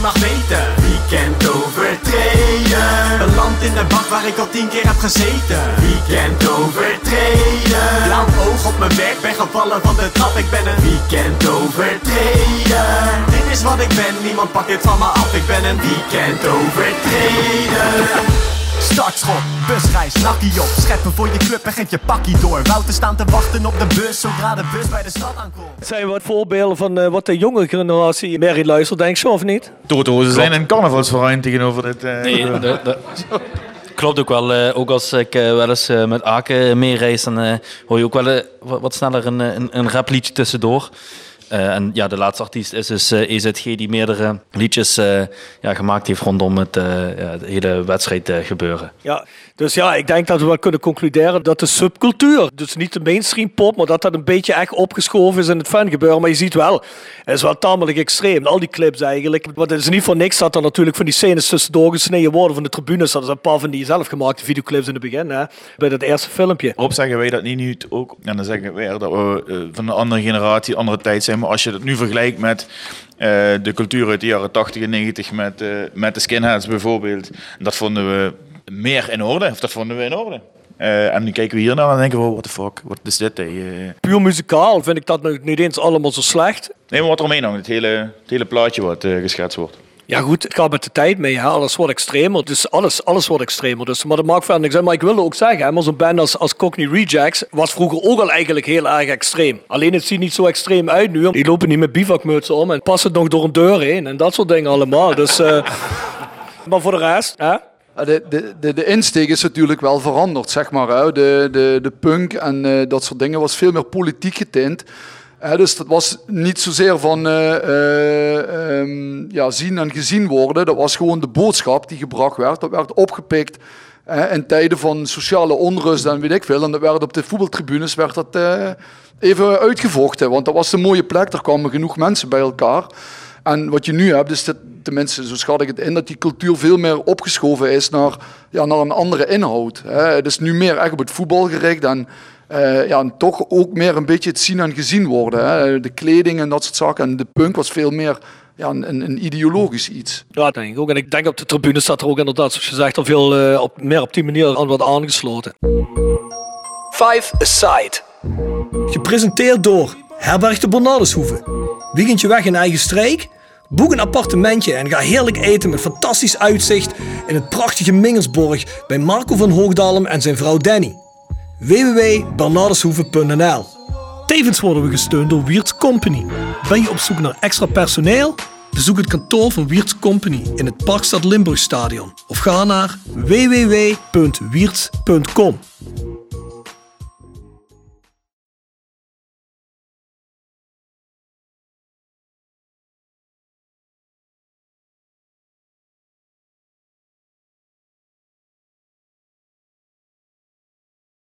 Weekend overtreden. Een land in de bak waar ik al tien keer heb gezeten. Weekend overtreden. Blauw oog op mijn werk, ben gevallen van de trap. Ik ben een weekend overtreden. Dit is wat ik ben, niemand pakt dit van me af. Ik ben een weekend overtreden. Startschot, busreis, nakkie op Scheppen voor je club en geef je pakkie door Wouter staan te wachten op de bus Zodra de bus bij de stad aankomt Zijn wat voorbeelden van eh, wat de jonge generatie Mary luistert, denk je zo of niet? Toto, ze zijn een carnavalsverein tegenover dit. eh, Nee, dat- dat- klopt ook wel. eh, ook als ik eh, wel eens eh, met Aken meereis, dan hoor je ook wel wat, wat sneller een, een, een rapliedje tussendoor. Eh, en ja, de laatste artiest is dus eh, EZG die meerdere liedjes eh, ja, gemaakt heeft rondom het, het hele wedstrijd gebeuren. Ja, dus ja, ik denk dat we wel kunnen concluderen dat de subcultuur, dus niet de mainstream pop, maar dat dat een beetje echt opgeschoven is in het fangebeuren. Maar je ziet wel, het is wel tamelijk extreem. Al die clips eigenlijk. Want het is niet voor niks dat er natuurlijk van die scènes tussendoor gesneden worden van de tribunes. Dat is een paar van die zelfgemaakte videoclips in het begin, hè, bij dat eerste filmpje. Rob zeggen wij dat niet nu ook. En dan zeggen wij dat we eh, van een andere generatie, andere tijd zijn. Maar als je dat nu vergelijkt met eh, de cultuur uit de jaren 80 en 90 met, eh, met de skinheads bijvoorbeeld. Dat vonden we meer in orde. Of dat vonden we in orde. Eh, en nu kijken we hier naar en denken we, oh, what the fuck, wat is dit? eh? Puur muzikaal vind ik dat nu niet eens allemaal zo slecht. Nee, maar wat er omheen hangt, het hele, het hele plaatje wat eh, geschetst wordt. Ja goed, het gaat met de tijd mee. Hè. Alles wordt extremer. Dus alles, alles wordt extremer. Dus, maar dat maakt verder niks uit. Maar ik wilde ook zeggen, hè, maar zo'n band als, als Cockney Rejects was vroeger ook al eigenlijk heel erg extreem. Alleen het ziet niet zo extreem uit nu. Die lopen niet met bivakmutsen om en passen nog door een deur heen. En dat soort dingen allemaal. Dus, maar voor de rest, hè? Ja, De, de, de, insteek is natuurlijk wel veranderd, zeg maar. De, de, de punk en eh, dat soort dingen was veel meer politiek getint. Dus dat was niet zozeer van eh, eh, ehm, ja, zien en gezien worden. Dat was gewoon de boodschap die gebracht werd. Dat werd opgepikt in tijden van sociale onrust en weet ik veel. En dat werd op de voetbaltribunes werd dat, even uitgevochten. Want dat was een mooie plek. Er kwamen genoeg mensen bij elkaar. En wat je nu hebt, is dat, tenminste, zo schat ik het in, dat die cultuur veel meer opgeschoven is naar, ja, naar een andere inhoud. Hè. Het is nu meer echt op het voetbal gericht en, eh, ja, en toch ook meer een beetje het zien en gezien worden. Hè. De kleding en dat soort zaken. En de punk was veel meer ja, een, een, ideologisch iets. Ja, dat denk ik ook. En ik denk op de tribune staat er ook inderdaad, zoals je zegt, al veel eh, op, meer op die manier aan wordt aangesloten. Five Aside. Gepresenteerd door Herberg de Bernardeshoeve. Weekendje weg in eigen streek? Boek een appartementje en ga heerlijk eten met fantastisch uitzicht in het prachtige Mingersborg bij Marco van Hoogdalem en zijn vrouw Danny. www.bernardeshoeve.nl Tevens worden we gesteund door Wiert's Company. Ben je op zoek naar extra personeel? Bezoek het kantoor van Wiert's Company in het Parkstad Limburgstadion of ga naar www.wiert.com.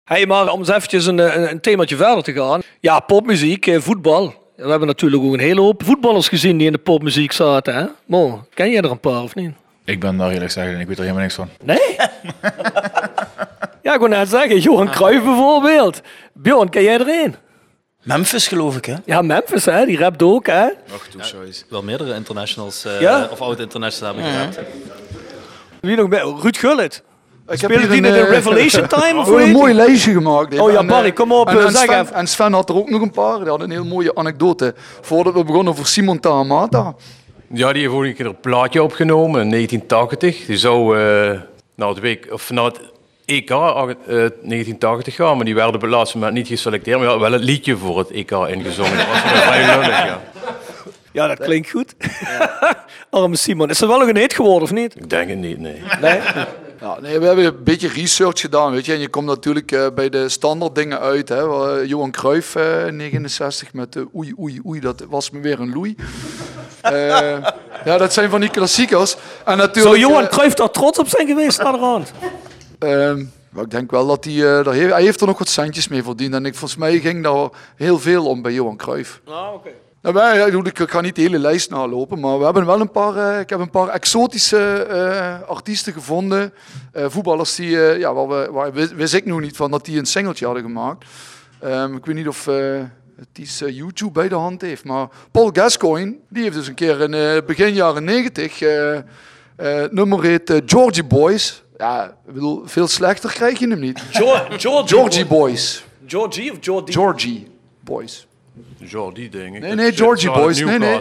Hey, maar om eens eventjes een, een, een themaatje verder te gaan. Ja, popmuziek, eh, voetbal. We hebben natuurlijk ook een hele hoop voetballers gezien die in de popmuziek zaten. Hè? Mo, ken jij er een paar of niet? Ik ben daar eerlijk zeggen, ik weet er helemaal niks van. Nee? ja, ik kon net zeggen, Johan Cruijff bijvoorbeeld. Bjorn, ken jij er een? Memphis geloof ik, hè? Ja, Memphis, hè? die rapt ook. Hè? Wel meerdere internationals, eh, Ja? of oud-internationals hebben Ja. gehad. Wie nog meer? Ruud Gullit. Ik Speelde die in de eh, Revelation Time? Of een heet mooi lijstje gemaakt. Oh ja, En, Barry, eh, kom op, En, eh, en zeg Sven, even. en Sven had er ook nog een paar. Die had een heel mooie anekdote. Voordat we begonnen voor Simon Tahamata. Ja, die heeft een keer een plaatje opgenomen in 1980. Die zou eh naar het week, of naar het EK eh, 1980 gaan, maar die werden op het laatste moment niet geselecteerd. Maar die hadden wel het liedje voor het EK ingezongen. Dat was wel vrij lullig, ja. Ja, dat klinkt goed. Arme Simon. Is dat wel nog een hit geworden, of niet? Ik denk het niet, nee. Nee? Ja, nee, we hebben een beetje research gedaan, weet je. En je komt natuurlijk eh, bij de standaard dingen uit. Hè. eh, Johan Cruijff, eh, 69, met eh, oei, oei, oei, dat was me weer een loei. Eh, ja, dat zijn van die klassiekers. En natuurlijk, Zou Johan Cruijff daar trots op zijn geweest aan de rand? Ehm, maar ik denk wel dat hij, eh, daar heeft, hij heeft er nog wat centjes mee verdiend. En ik, volgens mij ging daar heel veel om bij Johan Cruijff. Ah, oké. Nou, ik ga niet de hele lijst nalopen, maar we hebben wel een paar, eh, ik heb een paar exotische eh, artiesten gevonden. Eh, voetballers die, ja, waar, we, waar wist, ik nog niet van dat die een singeltje hadden gemaakt. Ehm, ik weet niet of het iets eh, YouTube bij de hand heeft, maar Paul Gascoigne, die heeft dus een keer in begin jaren 90 het nummer heet Georgie Boys. Ja, ik bedoel, veel slechter krijg je hem niet. Georgie, Georgie Boys. Georgie of Geordie? Georgie Boys. Jordi, denk ik. Nee, nee, Georgie Boys. Nee, nee.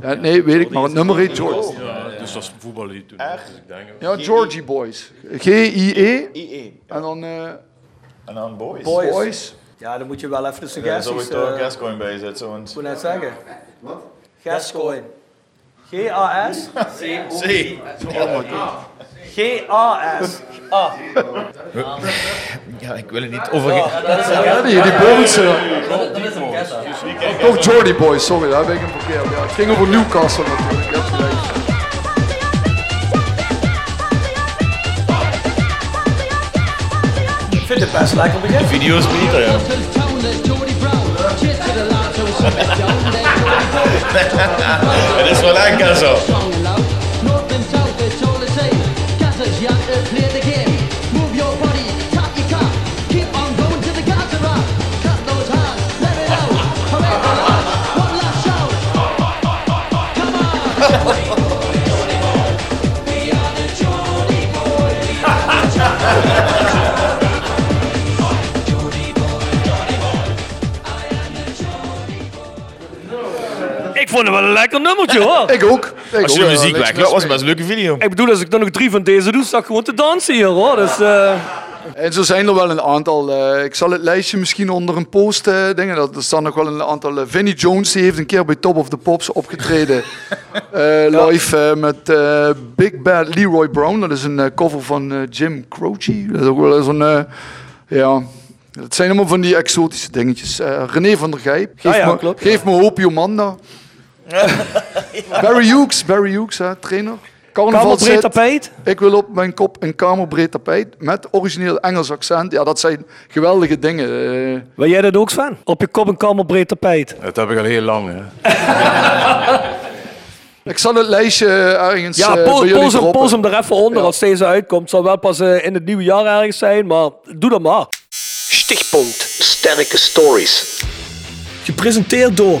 Ja, nee, weet ik, maar het nummer heet Georgie. Ja, dus dat is voetballied toen. Dus ik denk, Ja, Georgie Boys. G-I-E. I-E. En dan... eh, En dan boys. Boys. Ja, dan moet je wel even de Ja, suggesties... zou ik toch eh, Gascoigne bij zetten? Want... Ik moet net zeggen. Wat? Gascoigne. G-A-S? C. G-A-S. A. Ja, ik wil het niet over... Ja, die, Beulse. Toch Geordie Boys, sorry, daar ben ik hem verkeerd. Ja, het ging over Newcastle natuurlijk. Je hebt. Ik vind het best lekker begin. De video is beter, ja. Het is wel lekker zo. vond het wel een lekker nummertje hoor. Ik ook. Ik Als je ook, de ja, muziek weg, dat was mis best een leuke video. Ik bedoel, als ik dan nog drie van deze doe, sta ik gewoon te dansen hier hoor. Dus, eh, En zo zijn er wel een aantal. eh, ik zal het lijstje misschien onder een post eh dingen. Dat- Er staan nog wel een aantal. Vinnie Jones die heeft een keer bij Top of the Pops opgetreden. eh, live met Big Bad Leroy Brown. Dat is een cover van Jim Croce. Dat is ook wel zo'n. eh, ja. Het zijn allemaal van die exotische dingetjes. Eh, René van der Gijp. Geef, Ah ja, me, klopt. geef me hoop, Barry Hughes, Barry Hughes, hè, trainer. Kamerbreed tapijt. Ik wil op mijn kop een kamerbreed tapijt met origineel Engels accent. Ja, dat zijn geweldige dingen. eh. Wil jij dat ook, Sven? Op je kop een kamerbreed tapijt. Dat heb ik al heel lang, hè. ik zal het lijstje ergens Ja, eh, pols hem, er even onder als deze uitkomt. Zal wel pas eh, in het nieuwe jaar ergens zijn, maar doe dat maar. Stichtpunt Sterke Stories. Gepresenteerd door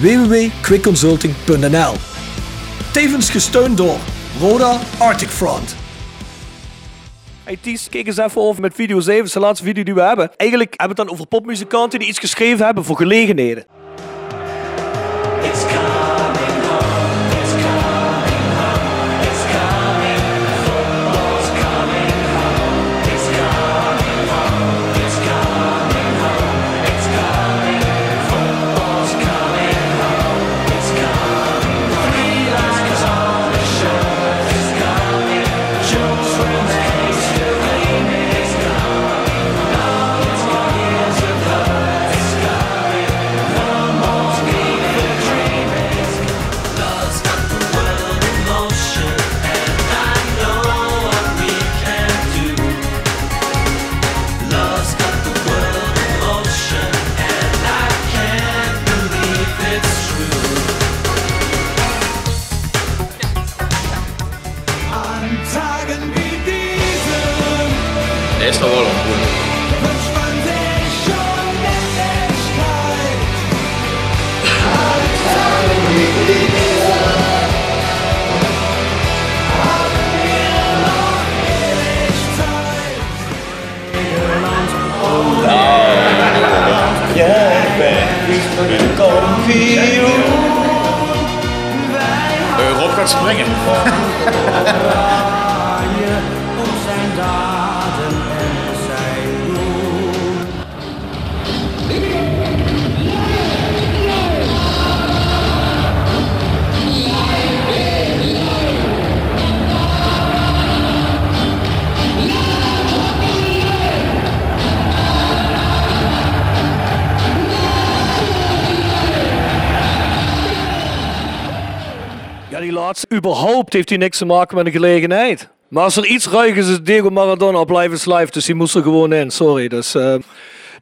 www.quickconsulting.nl Tevens gesteund door Roda Arctic Front. Hey Ties, kijk eens even over met video 7, de laatste video die we hebben. Eigenlijk hebben we het dan over popmuzikanten die iets geschreven hebben voor gelegenheden. for det går virus. Øh, råb godt springe. laatste. Überhaupt heeft hij niks te maken met een gelegenheid. Maar als er iets ruig is, is Diego Maradona op Live is Live. Dus die moest er gewoon in. Sorry. Dus, eh,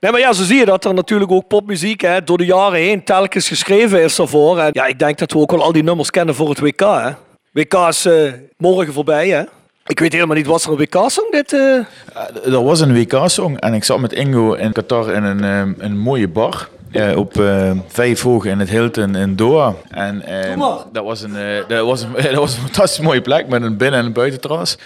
Nee, maar ja, zo zie je dat er natuurlijk ook popmuziek hè, door de jaren heen telkens geschreven is daarvoor. En ja, ik denk dat we ook wel al die nummers kennen voor het WK. Hè. WK is eh, morgen voorbij, hè. Ik weet helemaal niet, was er een WK-song dit? eh? Er was een WK-song en ik zat met Ingo in Qatar in een, eh, een mooie bar. eh, op eh, vijf hoog in het Hilton in Doha. En eh, dat, was een, dat, was een, dat was een fantastisch mooie plek met een binnen- en een buitenterras.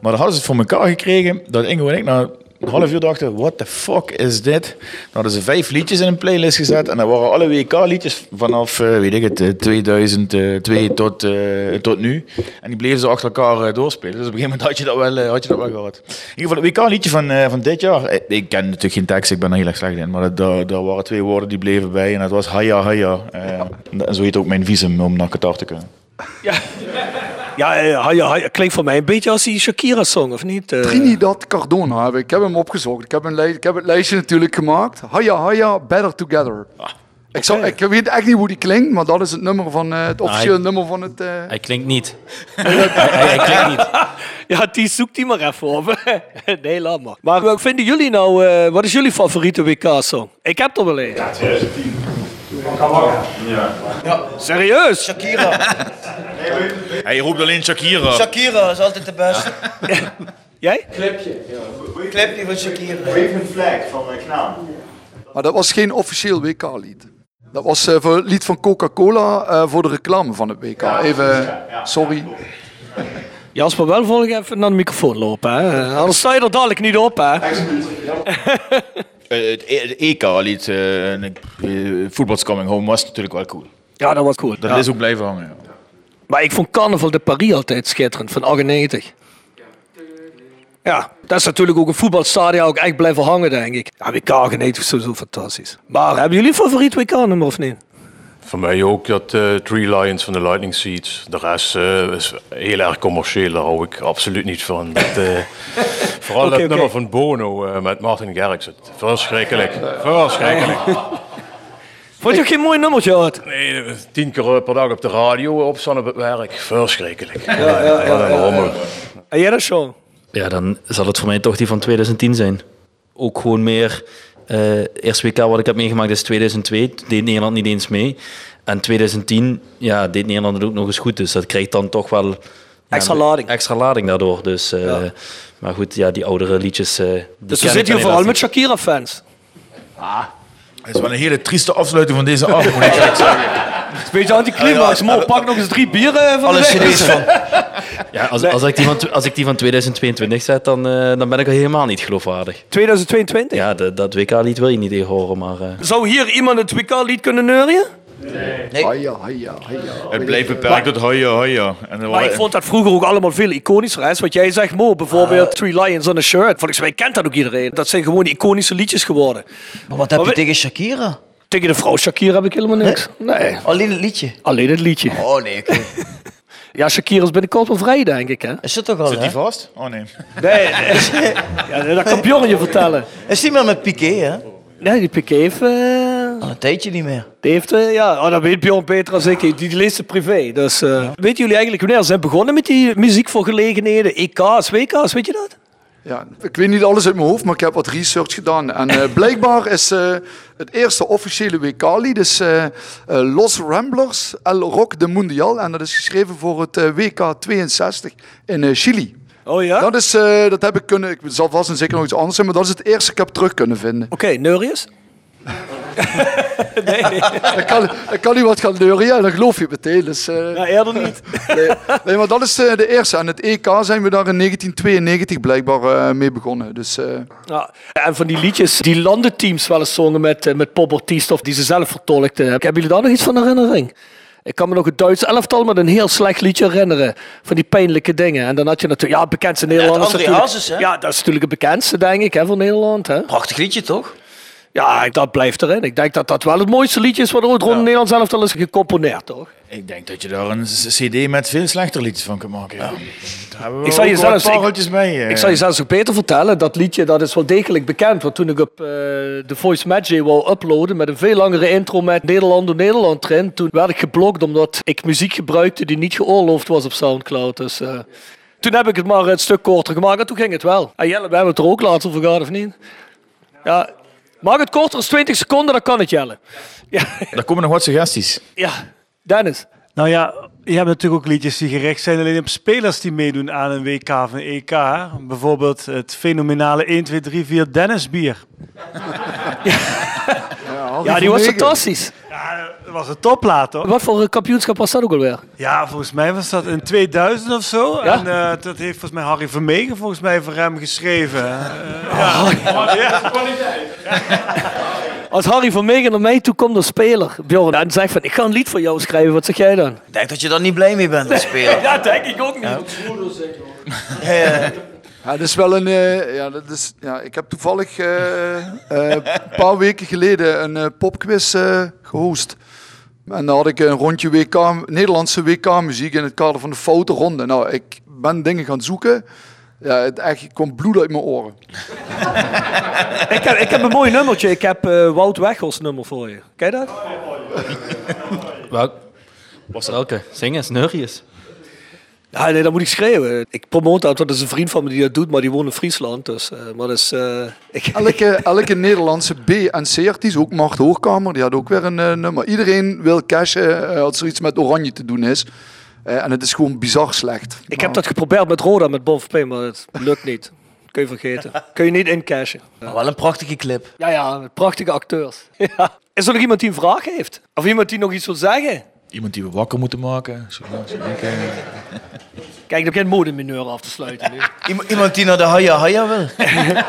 Maar dan hadden ze het voor elkaar gekregen dat Ingo en ik na een half uur dachten, what the fuck is dit? Dan hadden ze vijf liedjes in een playlist gezet en dat waren alle WK-liedjes vanaf, eh, weet ik het, eh, 2002 tot, eh, tot nu. En die bleven ze achter elkaar eh, doorspelen. Dus op een gegeven moment had je dat wel, eh, had je dat wel gehad. In ieder geval het WK-liedje van, eh, van dit jaar. eh, Ik ken natuurlijk geen tekst, ik ben er heel erg slecht in. Maar daar, waren twee woorden die bleven bij en dat was haya haya. Eh, en zo heet ook mijn visum om naar Qatar te kunnen. Ja, eh, ja, ja, klinkt voor mij een beetje als die Shakira-song, of niet? Eh, Trinidad Cardona heb ik. Ik heb hem opgezocht. Ik heb, een ik heb het lijstje natuurlijk gemaakt. Haya Haya, Better Together. ik, zal, ik weet echt niet hoe die klinkt, maar dat is het nummer van eh, het officiële hij- nummer van het. eh, Hij klinkt niet. hij, hij, hij klinkt niet. Ja, die zoekt die maar even op. nee, laat maar. Maar wat vinden jullie nou, eh, wat is jullie favoriete WK-song? Ik heb er wel een. Ja, 2010. Ja. Serieus? Shakira. Hij roept alleen Shakira. Shakira is altijd de beste. Jij? Clipje. Clipje van Shakira. Waving Flag van Knaam. Maar dat was geen officieel WK-lied. Dat was eh, voor het lied van Coca-Cola eh, voor de reclame van het WK. Even, sorry. Jasper, wel volg even naar de microfoon lopen. Hè? Eh, Anders sta je er dadelijk niet op. Hè? Eh, het E- EK-lied, eh, ik- eh, Football's Coming Home, was natuurlijk wel cool. Ja, dat was cool. Dat Ja. is ook blijven hangen. ja. Maar ik vond Carnaval de Paris altijd schitterend, van 98. Ja, dat is natuurlijk ook een voetbalstadion ook echt blijven hangen, denk ik. Ja, WK 98 is sowieso fantastisch. Maar hebben jullie favoriet WK-nummer of niet? Voor mij ook dat eh, Three Lions van de Lightning Seeds. De rest eh, is heel erg commercieel, daar hou ik absoluut niet van. Dat, eh, vooral Oké, dat nummer van Bono met Martin Garrix. Verschrikkelijk. Verschrikkelijk. Vond je ook geen mooi nummertje had? Nee, tien keer per dag op de radio opstaan op het werk. Verschrikkelijk. Ja, ja, ja, ja, rommel. En jij dat, Sean? Ja, dan zal het voor mij toch die van 2010 zijn. Ook gewoon meer. eh eerst WK wat ik heb meegemaakt is 2002. Deed Nederland niet eens mee. En 2010 ja, deed Nederland het ook nog eens goed. Dus dat krijgt dan toch wel... ja, Extra lading. Extra lading daardoor. Dus, eh, Maar goed, ja, die oudere liedjes... eh, die Dus we zitten hier vooral met Shakira-fans. Het is wel een hele trieste afsluiting van deze avond, moet ik eerlijk zeggen. Het is een beetje anticlimax. Mo, pak nog eens drie bieren van Alle de cd's van. Ja, als, als, ik die van, als ik die van 2022 zet, dan, eh, dan ben ik al helemaal niet geloofwaardig. 2022? Ja, de- dat WK-lied wil je niet horen, maar... eh, Zou hier iemand het WK-lied kunnen neurien? Haya, haya, haya. Het bleef beperkt tot. En dan Maar ik vond dat vroeger ook allemaal veel iconischer. Hè? Wat jij zegt, Mo, bijvoorbeeld Three Lions on a Shirt. Volgens mij kent dat ook iedereen. Dat zijn gewoon iconische liedjes geworden. Maar wat heb je we- tegen Shakira? Tegen de vrouw Shakira heb ik helemaal niks. Nee. Alleen het liedje. Alleen het liedje. Oh nee. Ja, Shakira is binnenkort wel vrij, denk ik. Hè? Is dat toch al, Zit die vast? Oh nee. Nee, nee. ja, dat kan Bjorn je vertellen. Is die maar met Piqué, hè? Nee, die Piqué heeft... eh, Al een tijdje niet meer. Die heeft, eh, ja, oh, dat weet Bjorn beter dan ik. Die, leest het privé. Dus, eh, Weten jullie eigenlijk wanneer ze zijn begonnen met die muziek voor gelegenheden? EK's, WK's, weet je dat? Ja, ik weet niet alles uit mijn hoofd, maar ik heb wat research gedaan. En eh, blijkbaar is eh, het eerste officiële WK-lied is, eh, Los Ramblers El Rock de Mundial. En dat is geschreven voor het WK 62 in Chili. Oh ja? Dat, is, eh, dat heb ik kunnen, ik zal vast en zeker nog iets anders zijn, maar dat is het eerste dat ik heb terug kunnen vinden. Oké, Neurius? nee, kan, ik kan gaan neurien en dan geloof je meteen. Dus, eh, Ja, eerder niet. nee, nee, maar dat is eh, de eerste. En het EK zijn we daar in 1992 blijkbaar eh, mee begonnen. Dus, eh, Ja, en van die liedjes die landenteams wel eens zongen met, met Ortiz of die ze zelf vertolkten. Hebben jullie daar nog iets van herinnering? Ik kan me nog het Duitse elftal met een heel slecht liedje herinneren. Van die pijnlijke dingen. En dan had je natuurlijk, ja, bekendste Nederlanders. André natuurlijk. Hazes, hè? Ja, dat is natuurlijk het bekendste, denk ik, hè, van Nederland. Hè. Prachtig liedje, toch? Ja, dat blijft erin. Ik denk dat dat wel het mooiste liedje is wat ooit rond het Nederlands elftal is gecomponeerd, toch? Ik denk dat je daar een cd met veel slechter liedjes van kunt maken. Ja. Daar hebben we Ik zal je zelfs, ik, bij. eh. ik zal je zelfs ook beter vertellen, dat liedje dat is wel degelijk bekend. Want toen ik op eh, de Voice Magic wou uploaden met een veel langere intro met Nederland door Nederland erin, toen werd ik geblokt omdat ik muziek gebruikte die niet geoorloofd was op Soundcloud. Dus eh, toen heb ik het maar een stuk korter gemaakt en toen ging het wel. En Jelle, we hebben het er ook later over gehad, of niet? Ja, mag het korter als 20 seconden, dan kan het Jelle. Ja, Daar komen nog wat suggesties. ja. Dennis. Nou ja, je hebt natuurlijk ook liedjes die gericht zijn alleen op spelers die meedoen aan een WK of een EK. Bijvoorbeeld het fenomenale 1, 2, 3, 4 Dennis bier. Ja, die was fantastisch. Dat was een topplaat, hoor. Wat voor een kampioenschap was dat ook alweer? Ja, volgens mij was dat in 2000 of zo. Ja? En eh, dat heeft volgens mij Harry Vermegen volgens mij voor hem geschreven. Eh, Oh, ja. Als Harry van Meegen naar mij toe komt als speler, Bjorn, en zegt van ik ga een lied voor jou schrijven, wat zeg jij dan? Ik denk dat je daar niet blij mee bent als speler. ja, denk ik ook niet. Ja, dat is wel een. eh, ja, dat is, ja, ik heb toevallig eh, eh, een paar weken geleden een popquiz eh, gehost. En dan had ik een rondje WK, Nederlandse WK-muziek in het kader van de foute ronde. Nou, ik ben dingen gaan zoeken. Ja, het echt kwam bloed uit mijn oren. ik, heb, ik heb een mooi nummertje. Ik heb eh, Wout Weghorst nummer voor je. Ken je dat? Was Welke? Zingen, snurries. Ja, nee, dat moet ik schreeuwen. Ik promote dat, want dat is een vriend van me die dat doet, maar die woont in Friesland. Dus, eh, maar dat is, eh, ik, Elke, elke Nederlandse B- en C-artiest, ook Mart Hoogkamer, die had ook weer een eh, nummer. Iedereen wil cashen als er iets met oranje te doen is. Eh, en het is gewoon bizar slecht. ik heb dat geprobeerd met Roda, met Bon maar het lukt niet. Kun je vergeten. Kun je niet incashen. Maar wel een prachtige clip. Ja, ja, met prachtige acteurs. Ja. Is er nog iemand die een vraag heeft? Of iemand die nog iets wil zeggen? Iemand die we wakker moeten maken. Zo, zo. Kijk, ik heb geen modemineur af te sluiten. nu. Iemand- die naar de Haya Haya wil.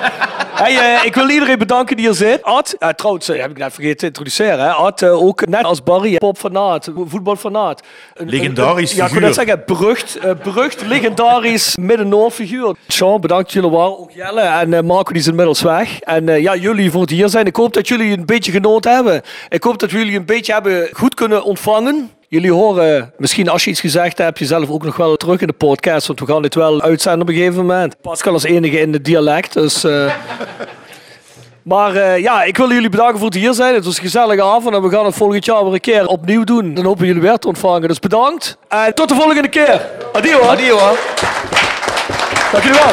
Hey, eh, ik wil iedereen bedanken die er zit. Ad, eh, trouwens, eh, heb ik net vergeten te introduceren. Hè. Ad, ook net als Barry, popfanaat, voetbalfanaat. Een- Legendarisch een- Ja, ik wil net zeggen, berucht, berucht legendarisch Midden-Noord figuur. Sean, bedankt jullie wel. Ook Jelle en Marco, die is inmiddels weg. En ja, jullie voor het hier zijn. Ik hoop dat jullie een beetje genoten hebben. Ik hoop dat jullie een beetje hebben goed kunnen ontvangen. Jullie horen, misschien als je iets gezegd hebt, jezelf ook nog wel terug in de podcast. Want we gaan dit wel uitzenden op een gegeven moment. Pascal als enige in het dialect, dus... eh, maar eh, ja, ik wil jullie bedanken voor het hier zijn. Het was een gezellige avond en we gaan het volgend jaar weer een keer opnieuw doen. Dan hopen jullie weer te ontvangen. Dus bedankt en tot de volgende keer. Adio. hoor. Adio. Dank jullie wel.